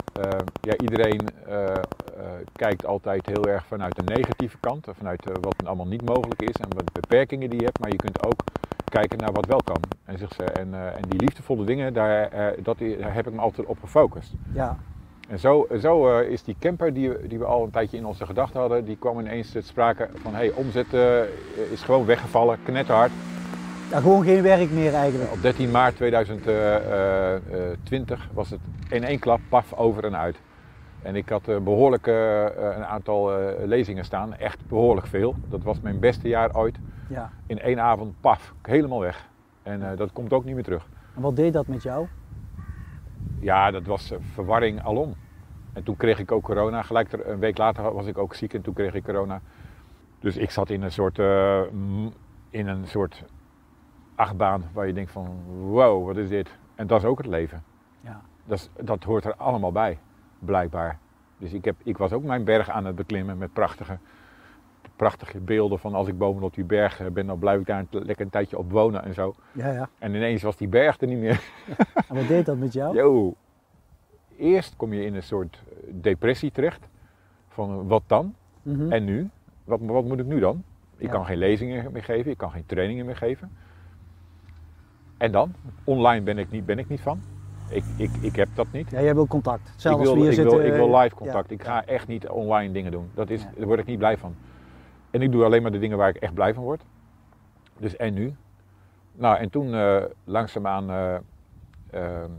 ja, iedereen eh, kijkt altijd heel erg vanuit de negatieve kant, vanuit uh, wat allemaal niet mogelijk is en wat beperkingen die je hebt, maar je kunt ook kijken naar wat wel kan. En, zegt ze, en, en die liefdevolle dingen, daar, dat, daar heb ik me altijd op gefocust. Ja. En zo, zo is die camper die, die we al een tijdje in onze gedachten hadden, die kwam ineens te sprake van hey, omzet is gewoon weggevallen, knetterhard. Ja, gewoon geen werk meer eigenlijk. Op 13 maart 2020 was het in één klap paf over en uit. En ik had eh, behoorlijk eh, eh, een aantal lezingen staan, echt behoorlijk veel. Dat was mijn beste jaar ooit. Ja. In één avond, paf, helemaal weg. En dat komt ook niet meer terug. En wat deed dat met jou? Ja, dat was verwarring alom. En toen kreeg ik ook corona. Gelijk er, een week later was ik ook ziek en toen kreeg ik corona. Dus ik zat in een soort, in een soort achtbaan waar je denkt van wow, wat is dit? En dat is ook het leven. Ja. Dat, is- dat hoort er allemaal bij, blijkbaar. Dus ik, heb, ik was ook mijn berg aan het beklimmen met prachtige, prachtige beelden van als ik bovenop die berg eh, ben, dan blijf ik daar een, lekker een tijdje op wonen en zo. Ja, ja. En ineens was die berg er niet meer. En wat deed dat met jou? Yo, eerst kom je in een soort eh, depressie terecht. Van eh, wat dan? Mhm. En nu? Wat, wat moet ik nu dan? Ik Ja. kan geen lezingen meer geven, ik kan geen trainingen meer geven. En dan? Online ben ik niet, ben ik niet van. Ik, ik, ik heb dat niet. Ja, jij wil contact. Ik Zelfs wil, we hier ik, zitten. wil, ik wil eh, live contact. ja. Ik ga echt niet online dingen doen. Dat is, Ja. Daar word ik niet blij van. En ik doe alleen maar de dingen waar ik echt blij van word. Dus en nu? Nou, en toen eh, langzaamaan eh, ehm,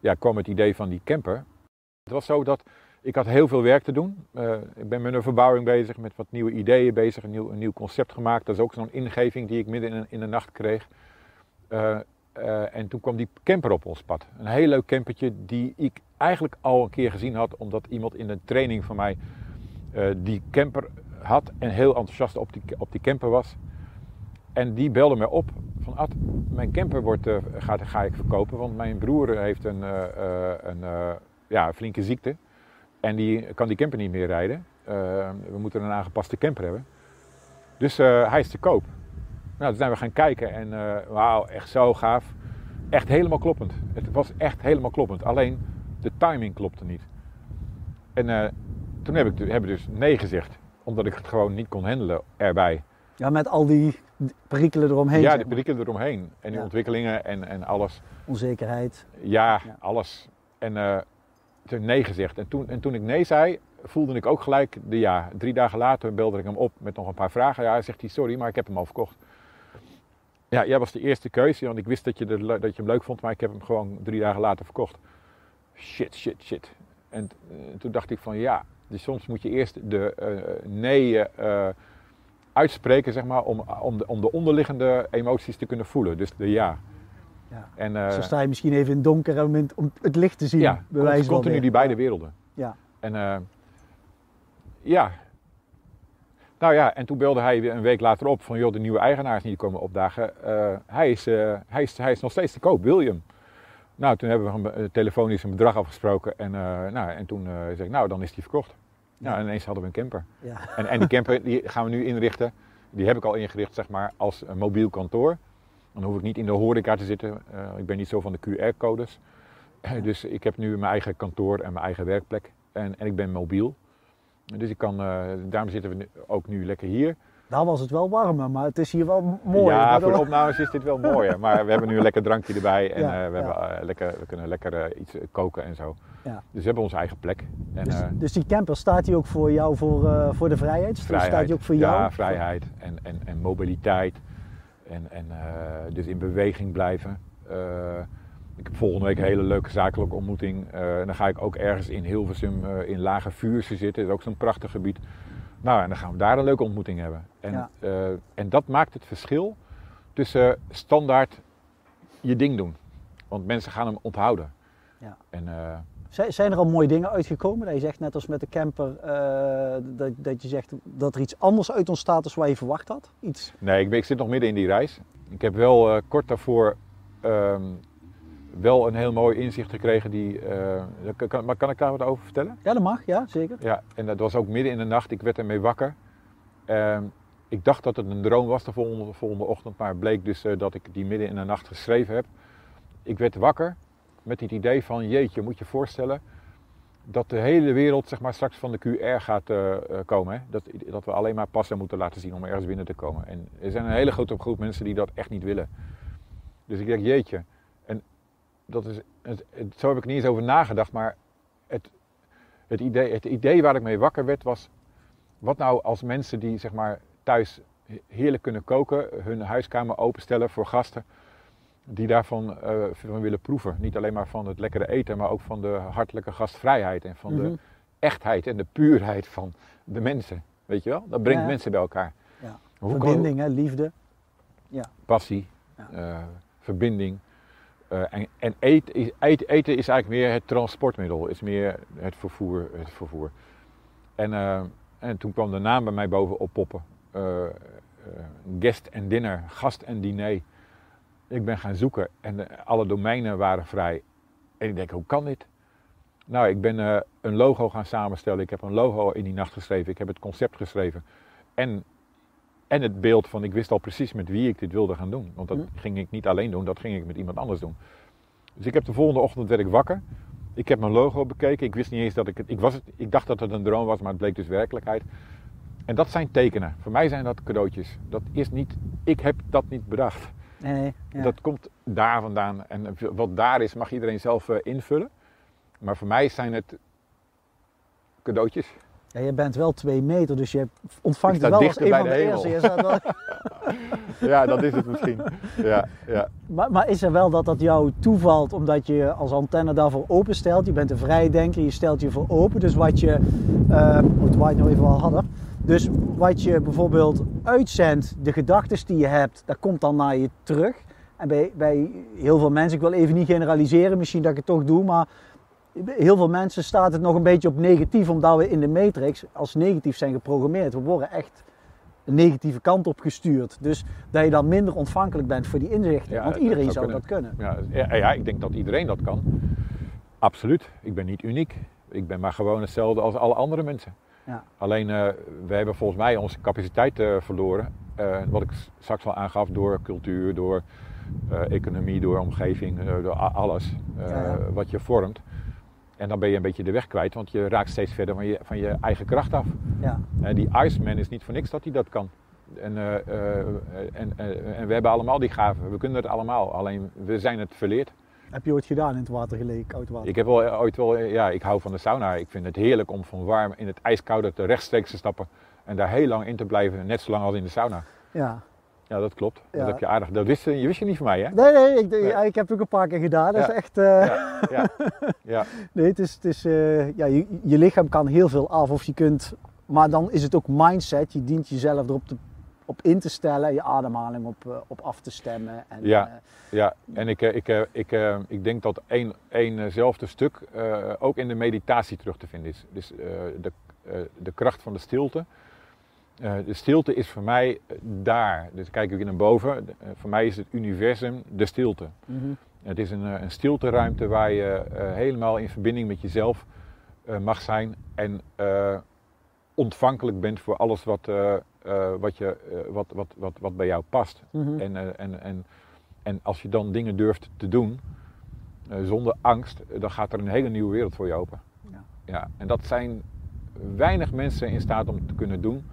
ja, kwam het idee van die camper. Het was zo dat ik had heel veel werk te doen. Ik ben met een verbouwing bezig, met wat nieuwe ideeën bezig, een nieuw, een nieuw concept gemaakt. Dat is ook zo'n ingeving die ik midden in, in de nacht kreeg. Eh, en toen kwam die camper op ons pad. Een heel leuk campertje die ik eigenlijk al een keer gezien had, omdat iemand in een training van mij eh, die camper had en heel enthousiast op die, op die camper was. En die belde me op van Ad, mijn camper wordt, eh, gaat, ga ik verkopen, want mijn broer heeft een, een ja, flinke ziekte. En die kan die camper niet meer rijden. We moeten een aangepaste camper hebben. Dus hij is te koop. Nou, toen zijn we gaan kijken en eh, wauw, echt zo gaaf. Echt helemaal kloppend. Het was echt helemaal kloppend. Alleen de timing klopte niet. En eh, toen heb ik, we dus nee gezegd. Omdat ik het gewoon niet kon handelen erbij. Ja, met al die perikelen eromheen. ja, de perikelen eromheen. En die Ja. ontwikkelingen en, en alles. Onzekerheid. Ja, Ja. alles. En eh, toen nee gezegd. En toen, en toen ik nee zei, voelde ik ook gelijk de ja. Drie dagen later belde ik hem op met nog een paar vragen. Ja, zegt hij, sorry, maar ik heb hem al verkocht. Ja, jij was de eerste keuze, want ik wist dat je, de, dat je hem leuk vond, maar ik heb hem gewoon drie dagen later verkocht. Shit, shit, shit. En eh, toen dacht ik van ja, dus soms moet je eerst de eh, nee eh, uitspreken, zeg maar, om, om, de, om de onderliggende emoties te kunnen voelen. Dus de ja. Ja. En, Zo sta je misschien even in het donker om, om het licht te zien. ja, bij wijze continu die beide werelden. Ja. En ja. Nou ja, en toen belde hij weer een week later op van joh, de nieuwe eigenaar is niet komen opdagen. Eh, hij, is, eh, hij, is, hij is nog steeds te koop, William. Nou, toen hebben we een, be- telefonisch een bedrag afgesproken en, eh, nou, en toen eh, zei ik, nou dan is die verkocht. Nou, Ja. en ineens hadden we een camper. Ja. En, en die camper die gaan we nu inrichten. Die heb ik al ingericht, zeg maar, als een mobiel kantoor. Dan hoef ik niet in de horeca te zitten. Eh, ik ben niet zo van de QR-codes. Dus ik heb nu mijn eigen kantoor en mijn eigen werkplek. En, en ik ben mobiel. Dus ik kan, eh, daarom zitten we nu- ook nu lekker hier. Daar was het wel warmer, maar het is hier wel mooi. ja, voor de opnames is dit wel mooier. Maar we hebben nu een lekker drankje erbij. En Ja, eh, we, ja. hebben, eh, lekker, we kunnen lekker iets koken en zo. Ja. Dus we hebben onze eigen plek. En, Dus, dus die camper staat hier ook voor jou voor, voor de vrijheid? Staat die ook voor jou? Ja, vrijheid en, en, en mobiliteit. En, en dus in beweging blijven. Ik heb volgende week een hele leuke zakelijke ontmoeting. Eh, en dan ga ik ook ergens in Hilversum eh, in Lage Vuurse zitten. Dat is ook zo'n prachtig gebied. Nou, en dan gaan we daar een leuke ontmoeting hebben. En, Ja. eh, en dat maakt het verschil tussen standaard je ding doen. Want mensen gaan hem onthouden. Ja. En, Zijn- Zijn er al mooie dingen uitgekomen? Dat je zegt, net als met de camper, dat, dat je zegt dat er iets anders uit ontstaat dan wat je verwacht had? Iets? Nee, ik, ik zit nog midden in die reis. Ik heb wel kort daarvoor ehm, wel een heel mooi inzicht gekregen. Die, eh, kan- maar kan ik daar wat over vertellen? Ja, dat mag, ja, zeker. Ja, en dat was ook midden in de nacht. Ik werd ermee wakker. Ehm, ik dacht dat het een droom was de volgende, volgende ochtend, maar het bleek dus eh, dat ik die midden in de nacht geschreven heb. Ik werd wakker met het idee van, jeetje, moet je voorstellen dat de hele wereld zeg maar, straks van de QR gaat eh, komen. Hè? Dat, dat we alleen maar passen moeten laten zien om ergens binnen te komen. En er zijn een hele grote groep mensen die dat echt niet willen. Dus ik denk, jeetje. Dat is, het, het- zo heb ik niet eens over nagedacht, maar het, het, idee, het idee waar ik mee wakker werd was... Wat nou als mensen die zeg maar, thuis heerlijk kunnen koken, hun huiskamer openstellen voor gasten die daarvan eh, van willen proeven. Niet alleen maar van het lekkere eten, maar ook van de hartelijke gastvrijheid en van Mhm. de echtheid en de puurheid van de mensen. Weet je wel? Dat brengt Ja. mensen bij elkaar. Ja. Hoe kan- Verbinding, hè, liefde. passie, Ja. eh, verbinding. Eh, en en eten, is, eigenlijk meer het transportmiddel, is meer het vervoer. Het vervoer. En, eh, en toen kwam de naam bij mij boven oppoppen. Eh, eh, guest en dinner, gast en diner. Ik ben gaan zoeken en alle domeinen waren vrij. En ik denk, hoe kan dit? Nou, ik ben een logo gaan samenstellen. Ik heb een logo in die nacht geschreven. Ik heb het concept geschreven. En en het beeld van ik wist al precies met wie ik dit wilde gaan doen. Want dat Hm. ging ik niet alleen doen, dat ging ik met iemand anders doen. Dus ik heb de volgende ochtend werd ik wakker. Ik heb mijn logo bekeken. Ik wist niet eens dat ik het. Ik, was het, ik dacht dat het een droom was, maar het bleek dus werkelijkheid. En dat zijn tekenen. Voor mij zijn dat cadeautjes. Dat is niet. Ik heb dat niet bedacht. Nee, nee. Ja. Dat komt daar vandaan. En wat daar is, mag iedereen zelf eh, invullen. Maar voor mij zijn het cadeautjes. Ja, je bent wel twee meter, dus je ontvangt wel als een bij van de de eerste. Je staat wel- Ja, dat is het misschien. Ja, ja. Maar, maar is er wel dat dat jou toevalt omdat je als antenne daarvoor openstelt? Je bent een vrijdenker, je stelt je voor open. Dus wat je, moet het nou even wel hadden. Dus wat je bijvoorbeeld uitzendt, de gedachten die je hebt, dat komt dan naar je terug. En bij, bij heel veel mensen, ik wil even niet generaliseren, misschien dat ik het toch doe, maar heel veel mensen staat het nog een beetje op negatief, omdat we in de matrix als negatief zijn geprogrammeerd. We worden echt een negatieve kant op gestuurd. Dus dat je dan minder ontvankelijk bent voor die inzichten. Ja, Want dat iedereen zou dat kunnen. Ja, ja, ja, ik denk dat iedereen dat kan. Absoluut. Ik ben niet uniek. Ik ben maar gewoon hetzelfde als alle andere mensen. Ja. Alleen, eh, we hebben volgens mij onze capaciteit eh, verloren. Eh, wat ik straks al aangaf, door cultuur, door economie, door omgeving, door alles wat je vormt. En dan ben je een beetje de weg kwijt, want je raakt steeds verder van je, van je eigen kracht af. Ja. Eh, die Iceman is niet voor niks dat hij dat kan. En, eh, eh, en, en we hebben allemaal die gaven. We kunnen het allemaal. Alleen we zijn het verleerd. Heb je ooit gedaan in het water gelegen, koud water? Ik heb wel ooit wel, ja, ik hou van de sauna. Ik vind het heerlijk om van warm in het ijskoude te rechtstreeks te stappen. En daar heel lang in te blijven, net zo lang als in de sauna. Ja. Ja, dat klopt. Ja. Dat heb je aardig. Dat wist, je wist je niet van mij, hè? Nee, nee, ik, ja, ik heb het ook een paar keer gedaan. Dat Ja. is echt... eh, Ja, ja, ja. Nee, het is... Het is eh, ja, je, je lichaam kan heel veel af of je kunt... Maar dan is het ook mindset. Je dient jezelf erop te, op in te stellen. Je ademhaling op, eh, op af te stemmen. En, Ja. Ja, en ik, ik, ik, ik denk dat één, éénzelfde stuk ook in de meditatie terug te vinden is. Dus de, de kracht van de stilte. Eh, de stilte is voor mij eh, daar. Dus kijk ik naar boven. Eh, voor mij is het universum de stilte. mhm. Het is een, een stilteruimte waar je helemaal in verbinding met jezelf mag zijn. En ontvankelijk bent voor alles wat, wat, je, wat, wat, wat, wat bij jou past. Mhm. En, en, en, en als je dan dingen durft te doen zonder angst, dan gaat er een hele nieuwe wereld voor je open. Ja. Ja, en dat zijn weinig mensen in staat om te kunnen doen,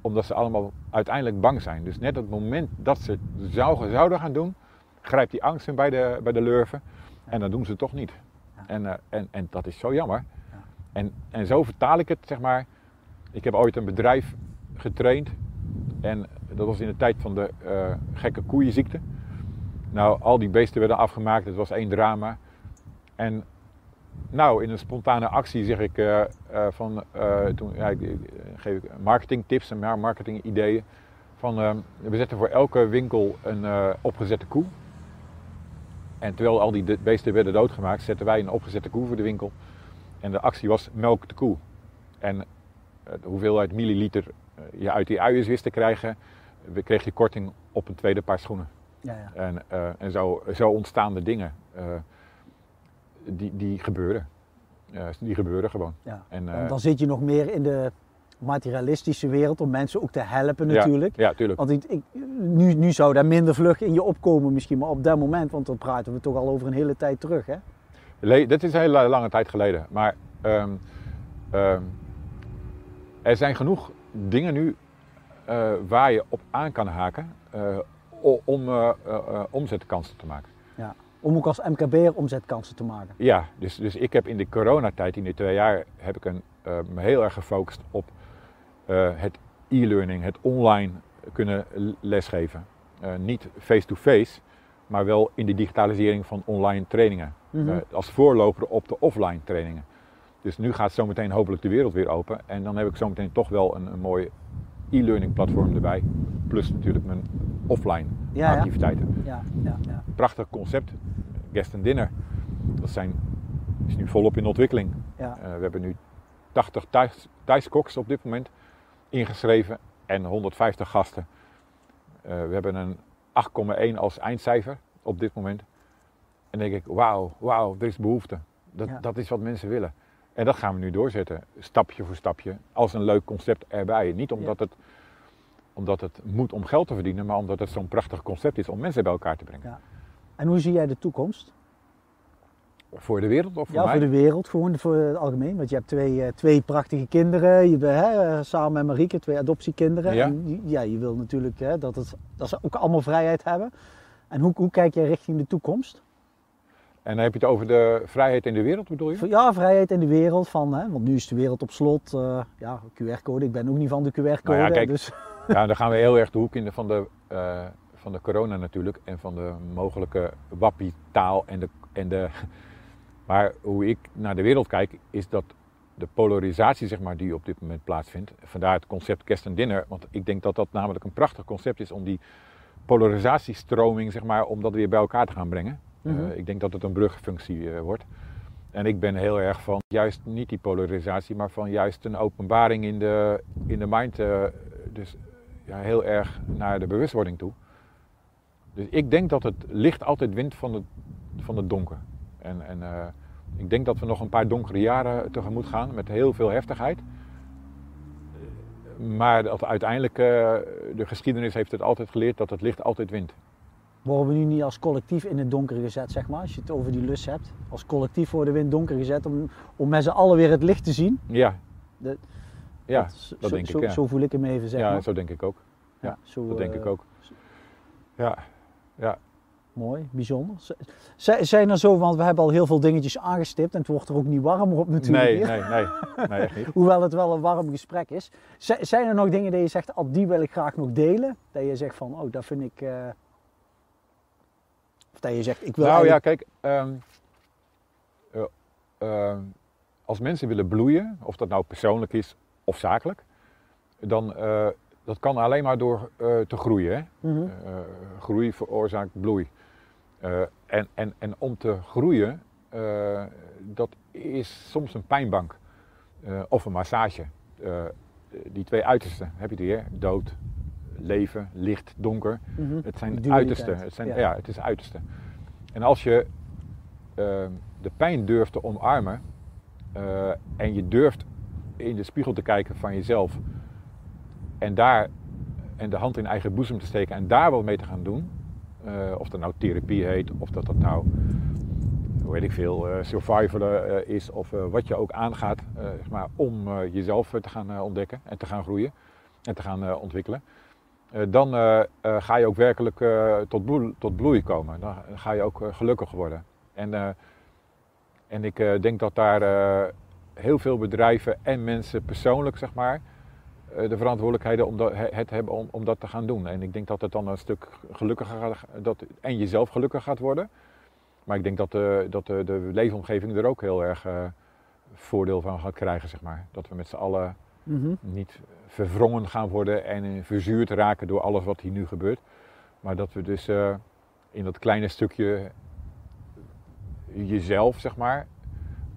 omdat ze allemaal uiteindelijk bang zijn. Dus net op het moment dat ze zouden, zouden gaan doen, grijpt die angst hen bij de, bij de lurven en dan doen ze het toch niet. En, eh, en, en dat is zo jammer. Ja. En, en zo vertaal ik het, zeg maar. Ik heb ooit een bedrijf getraind en dat was in de tijd van de eh, gekke koeienziekte. Nou, al die beesten werden afgemaakt, het was één drama. En nou, in een spontane actie zeg ik eh, eh, van, eh, toen ja, ik, eh, geef ik marketingtips en marketingideeën. Van, we zetten voor elke winkel een opgezette koe. En terwijl al die beesten werden doodgemaakt, zetten wij een opgezette koe voor de winkel. En de actie was melk de koe. En de hoeveelheid milliliter je uit die uiers wist te krijgen, we kreeg je korting op een tweede paar schoenen. ja, ja. En, en zo, zo ontstaan de dingen. die, die gebeuren. Eh, die gebeuren gewoon. ja. En, eh, dan zit je nog meer in de materialistische wereld om mensen ook te helpen ja, natuurlijk. Ja, tuurlijk. Want ik, ik- nu, nu zou daar minder vlug in je opkomen misschien, maar op dat moment, want dan praten we toch al over een hele tijd terug. Hè? Le- dat is een hele lange tijd geleden. Maar ehm, ehm, er zijn genoeg dingen nu eh, waar je op aan kan haken eh, om eh, eh, eh, omzetkansen te maken. Om ook als MKB'er omzetkansen te maken. Ja, dus, dus ik heb in de coronatijd, in die twee jaar, heb ik een, eh, me heel erg gefocust op eh, het e-learning, het online kunnen lesgeven. Eh, niet face-to-face, maar wel in de digitalisering van online trainingen. Mhm. Als voorloper op de offline trainingen. Dus nu gaat zometeen hopelijk de wereld weer open. En dan heb ik zometeen toch wel een, een mooi e-learning platform erbij. Plus natuurlijk mijn offline Ja, activiteiten. Ja, ja, ja. Prachtig concept. Guest and dinner. Dat zijn, is nu volop in ontwikkeling. ja. Eh, we hebben nu 80 thuis, thuiskoks op dit moment ingeschreven en 150 gasten. Eh, we hebben een 8,1 als eindcijfer op dit moment. En denk ik, wauw, wauw, er is behoefte. Dat, dat is wat mensen willen. En dat gaan we nu doorzetten, stapje voor stapje, als een leuk concept erbij. Niet omdat, het, omdat het moet om geld te verdienen, maar omdat het zo'n prachtig concept is om mensen bij elkaar te brengen. Ja. En hoe zie jij de toekomst? Voor de wereld of voor ja, mij? voor de wereld, gewoon voor het algemeen. Want je hebt twee, eh, twee prachtige kinderen. Je bent hè, samen met Marieke, twee adoptiekinderen. Ja. En je- ja, je wil natuurlijk hè, dat, het, dat ze ook allemaal vrijheid hebben. En hoe, hoe kijk jij richting de toekomst? En dan heb je het over de vrijheid in de wereld, bedoel je? Ja, vrijheid in de wereld. Van, hè, want nu is de wereld op slot. eh, ja, QR-code. Ik ben ook niet van de QR-code. Nou ja, kijk, dus, Ja, dan gaan we heel erg de hoek in de, van, de, eh, van de corona natuurlijk en van de mogelijke wappie-taal. En de, en de, maar hoe ik naar de wereld kijk, is dat de polarisatie zeg maar, die op dit moment plaatsvindt. Vandaar het concept kerst en dinner, want ik denk dat dat namelijk een prachtig concept is om die polarisatiestroming zeg maar, om dat weer bij elkaar te gaan brengen. Mhm. Eh, ik denk dat het een brugfunctie eh, wordt. En ik ben heel erg van juist niet die polarisatie, maar van juist een openbaring in de, in de mind. dus ja, heel erg naar de bewustwording toe. Dus ik denk dat het licht altijd wint van het, van het donker. En, en eh, ik denk dat we nog een paar donkere jaren tegemoet gaan met heel veel heftigheid. Maar dat uiteindelijk, eh, de geschiedenis heeft het altijd geleerd dat het licht altijd wint. worden we nu niet als collectief in het donker gezet, zeg maar. Als je het over die lus hebt. Als collectief worden we in het donker gezet om, om met z'n allen weer het licht te zien. Ja, Dat- ja, dat, zo, denk zo, ik. Ja, Zo voel ik hem even, zeg ja maar. zo denk ik ook. ja, zo, Dat denk eh, ik ook. Ja, ja. Mooi, bijzonder. Z- Zijn er zo, want we hebben al heel veel dingetjes aangestipt en het wordt er ook niet warmer op natuurlijk. Nee, nee, nee, nee, echt niet. Hoewel het wel een warm gesprek is. Z- Zijn er nog dingen die je zegt, al die wil ik graag nog delen? Dat je zegt van, oh, dat vind ik... eh, Of dat je zegt, ik wil Nou ja, kijk, ehm, eh, ehm, als mensen willen bloeien, of dat nou persoonlijk is of zakelijk, dan uh, dat kan alleen maar door uh, te groeien. Hè? Mhm. Uh, groei veroorzaakt bloei. En, en, en om te groeien, dat is soms een pijnbank of een massage. die twee uitersten heb je die, hè? dood, leven, licht, donker. Mhm. Het zijn uitersten. Het zijn, ja. ja. het is uiterste. En als je de pijn durft te omarmen uh, en je durft in de spiegel te kijken van jezelf en daar en de hand in eigen boezem te steken en daar wat mee te gaan doen, uh, of dat nou therapie heet, of dat dat nou, hoe weet ik veel, uh, survivalen is, of wat je ook aangaat, zeg maar, om jezelf te gaan ontdekken en te gaan groeien en te gaan ontwikkelen. Dan ga je ook werkelijk tot, bloei, tot bloei komen. Dan ga je ook gelukkig worden. En, en ik denk dat daar heel veel bedrijven en mensen persoonlijk, zeg maar, de verantwoordelijkheden om dat, het hebben om, om, dat te gaan doen. En ik denk dat het dan een stuk gelukkiger gaat, dat, en jezelf gelukkig gaat worden. Maar ik denk dat de, dat de, de leefomgeving er ook heel erg voordeel van gaat krijgen, zeg maar. Dat we met z'n allen Mhm. niet verwrongen gaan worden en verzuurd raken door alles wat hier nu gebeurt. Maar dat we dus uh, in dat kleine stukje jezelf, zeg maar,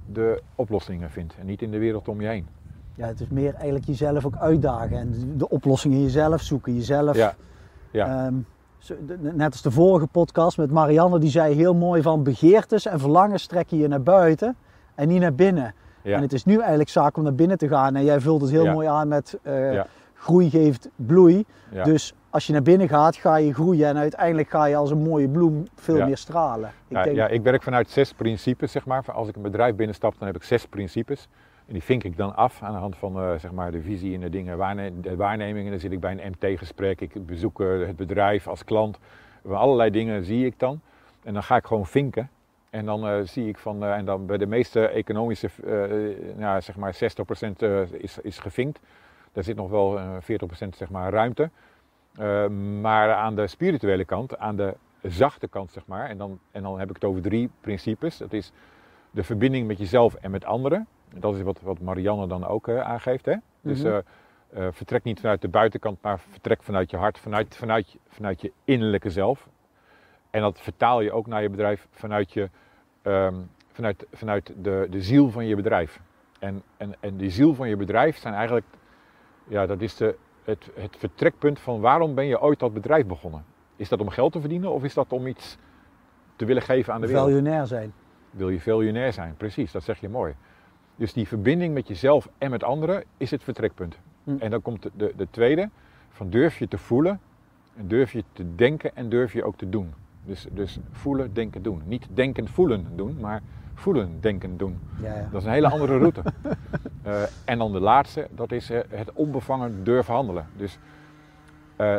de oplossingen vindt. En niet in de wereld om je heen. Ja, het is meer eigenlijk jezelf ook uitdagen en de oplossingen jezelf zoeken. Jezelf. Ja. ja. Um, net als de vorige podcast met Marianne, die zei heel mooi van begeertes en verlangens trekken je naar buiten en niet naar binnen. Ja. En het is nu eigenlijk zaak om naar binnen te gaan. En jij vult het heel Ja. mooi aan met uh, Ja. groei geeft bloei. Ja. Dus als je naar binnen gaat, ga je groeien. En uiteindelijk ga je als een mooie bloem veel Ja. meer stralen. Ik Ja, denk, ja, ik werk vanuit zes principes, zeg maar. Als ik een bedrijf binnenstap, dan heb ik zes principes. En die vink ik dan af aan de hand van eh, zeg maar de visie en de dingen, waarne de waarnemingen. Dan zit ik bij een MT-gesprek, ik bezoek eh, het bedrijf als klant. Allerlei dingen zie ik dan. En dan ga ik gewoon vinken. En dan eh, zie ik van, en dan bij de meeste economische, nou, zeg maar 60% eh, is, is gevinkt. Daar zit nog wel eh, 40% zeg maar ruimte. Eh, maar aan de spirituele kant, aan de zachte kant zeg maar, en dan, en dan heb ik het over drie principes. Dat is de verbinding met jezelf en met anderen. Dat is wat, wat Marianne dan ook eh, aangeeft. Hè? Dus Mhm. eh, eh, vertrek niet vanuit de buitenkant, maar vertrek vanuit je hart, vanuit, vanuit, je- vanuit je innerlijke zelf. En dat vertaal je ook naar je bedrijf vanuit, je, ehm, vanuit, vanuit de, de ziel van je bedrijf. En, en, en die ziel van je bedrijf zijn eigenlijk, ja, dat is de, het, het vertrekpunt van waarom ben je ooit dat bedrijf begonnen. Is dat om geld te verdienen of is dat om iets te willen geven aan de wereld? Miljonair zijn. Wil je miljonair zijn? Precies, dat zeg je mooi. Dus die verbinding met jezelf en met anderen is het vertrekpunt. Hm. En dan komt de, de, de tweede, van durf je te voelen, en durf je te denken en durf je ook te doen. Dus, dus voelen, denken, doen. Niet denken, voelen doen, maar voelen, denken, doen. Ja, ja. Dat is een hele andere route. Eh, en dan de laatste, dat is eh, het onbevangen durven handelen. Dus, eh,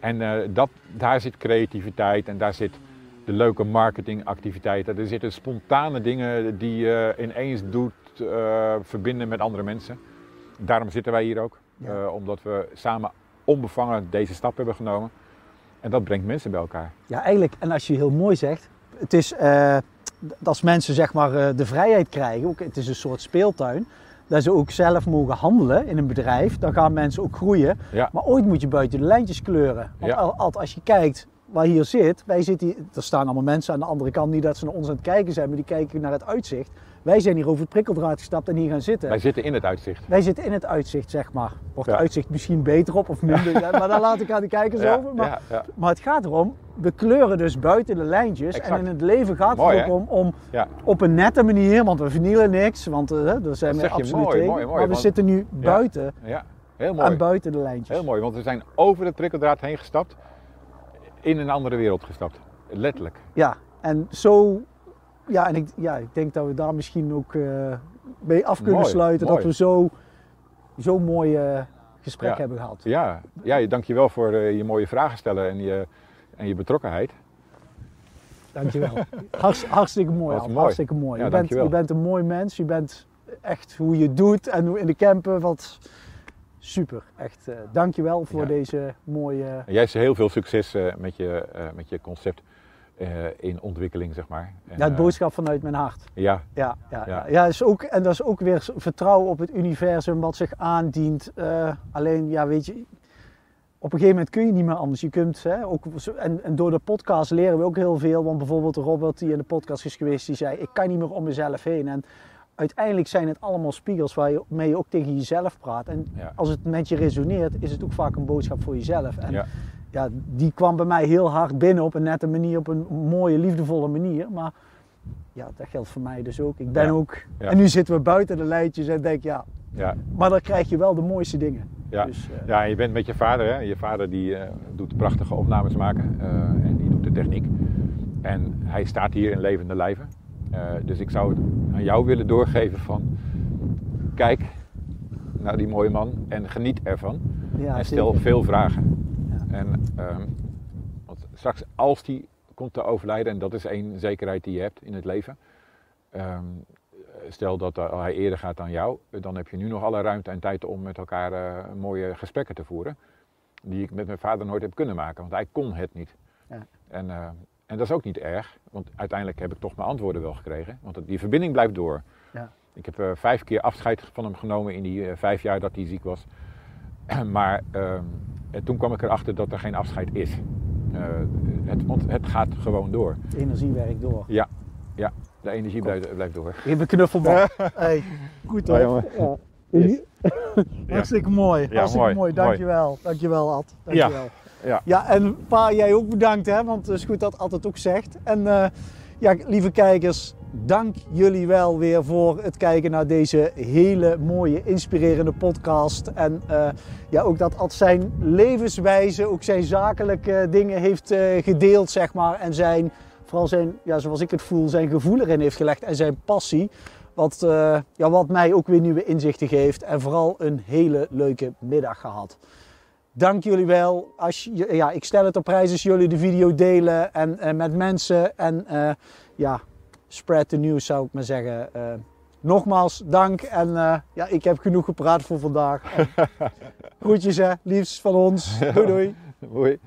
en dat, daar zit creativiteit en daar zit de leuke marketingactiviteiten. Er zitten spontane dingen die je ineens doet, verbinden met andere mensen. Daarom zitten wij hier ook. Ja. Omdat we samen onbevangen deze stap hebben genomen. En dat brengt mensen bij elkaar. Ja, eigenlijk, en als je heel mooi zegt, het is als mensen zeg maar eh, de vrijheid krijgen, ook, het is een soort speeltuin, dat ze ook zelf mogen handelen in een bedrijf, dan gaan mensen ook groeien. Ja. Maar ooit moet je buiten de lijntjes kleuren. Want Ja. als je kijkt waar hier zit, wij zitten hier, er staan allemaal mensen aan de andere kant, niet dat ze naar ons aan het kijken zijn, maar die kijken naar het uitzicht. Wij zijn hier over het prikkeldraad gestapt en hier gaan zitten. Wij zitten in het uitzicht. Wij zitten in het uitzicht, zeg maar. Wordt het uitzicht misschien beter op of minder? Maar daar laat ik aan de kijkers over. Maar, maar het gaat erom, we kleuren dus buiten de lijntjes. Exact. En in het leven gaat Mooi, het ook om, om Ja. op een nette manier, want we vernielen niks, want eh, daar zijn we absoluut mooi, tegen. mooi, maar we want- zitten nu buiten, ja, heel aan mooi. buiten de lijntjes. Heel mooi, want we zijn over het prikkeldraad heen gestapt, in een andere wereld gestapt. Letterlijk. Ja, en zo, ja, en ik, ja, ik denk dat we daar misschien ook eh mee af kunnen Mooi, sluiten. mooi. Dat we zo, zo mooi gesprek Ja. hebben gehad. Ja, ja dankjewel voor eh, je mooie vragen stellen en je, en je betrokkenheid. Dankjewel. Hartst, hartstikke mooi, mooi. Hartstikke mooi. Ja, je, bent, je bent een mooi mens. Je bent echt hoe je doet en hoe in de camper. Wat super. Echt, eh dankjewel voor Ja. deze mooie... En jij hebt heel veel succes met, je, met je concept eh, in ontwikkeling, zeg maar. En, Ja, het eh, boodschap vanuit mijn hart. ja, Ja, ja, ja. Is ook, en dat is ook weer vertrouwen op het universum wat zich aandient. Eh, alleen, ja, weet je, op een gegeven moment kun je niet meer anders. Je kunt, hè, ook, en, en door de podcast leren we ook heel veel. Want bijvoorbeeld Robert, die in de podcast is geweest, die zei: Ik kan niet meer om mezelf heen. En uiteindelijk zijn het allemaal spiegels waarmee je ook tegen jezelf praat. En ja, als het met je resoneert, is het ook vaak een boodschap voor jezelf. En ja. die kwam bij mij heel hard binnen op een nette manier, op een mooie, liefdevolle manier. Maar ja, dat geldt voor mij dus ook. Ik ben Ja, ook. ja. En nu zitten we buiten de lijntjes en denk ja, ja. maar dan krijg je wel de mooiste dingen. Ja. Dus, eh, Ja, en je bent met je vader. Hè? Je vader die eh, doet prachtige opnames maken eh, en die doet de techniek. En hij staat hier in levende lijven. Dus ik zou het aan jou willen doorgeven van kijk naar die mooie man en geniet ervan. ja, en stel zeker. veel vragen. En, ehm, want straks als die komt te overlijden, en dat is één zekerheid die je hebt in het leven. ehm, stel dat hij eerder gaat dan jou, dan heb je nu nog alle ruimte en tijd om met elkaar eh, mooie gesprekken te voeren. Die ik met mijn vader nooit heb kunnen maken, want hij kon het niet. Ja. En, eh, en dat is ook niet erg, want uiteindelijk heb ik toch mijn antwoorden wel gekregen. Want die verbinding blijft door. Ja. Ik heb eh, vijf keer afscheid van hem genomen in die vijf jaar dat hij ziek was. maar ehm, en toen kwam ik erachter dat er geen afscheid is. Eh, het, want het gaat gewoon door. De energie werkt door. Ja, ja de energie blijft, blijft door. Even een knuffelbal. hey, goed Ja, hoor. Ja. Yes. Hartstikke mooi. Ja, Hartstikke mooi. mooi, Dankjewel. Dankjewel Ad. Dankjewel. Ja. Ja, en pa, jij ook bedankt, hè? want het is goed dat Ad het ook zegt. En eh, ja, lieve kijkers, dank jullie wel weer voor het kijken naar deze hele mooie, inspirerende podcast. En eh, ja, ook dat Ad zijn levenswijze, ook zijn zakelijke dingen heeft eh, gedeeld, zeg maar. En zijn, vooral zijn, ja, zoals ik het voel, zijn gevoel erin heeft gelegd en zijn passie. Wat, eh, ja, wat mij ook weer nieuwe inzichten geeft. En vooral een hele leuke middag gehad. Dank jullie wel. Als je, ja, ik stel het op prijs als jullie de video delen en, en met mensen. En eh, ja, spread the news zou ik maar zeggen. Eh, nogmaals, dank. En eh, ja, ik heb genoeg gepraat voor vandaag. Groetjes hè, liefst van ons. Doei doei. Hoi.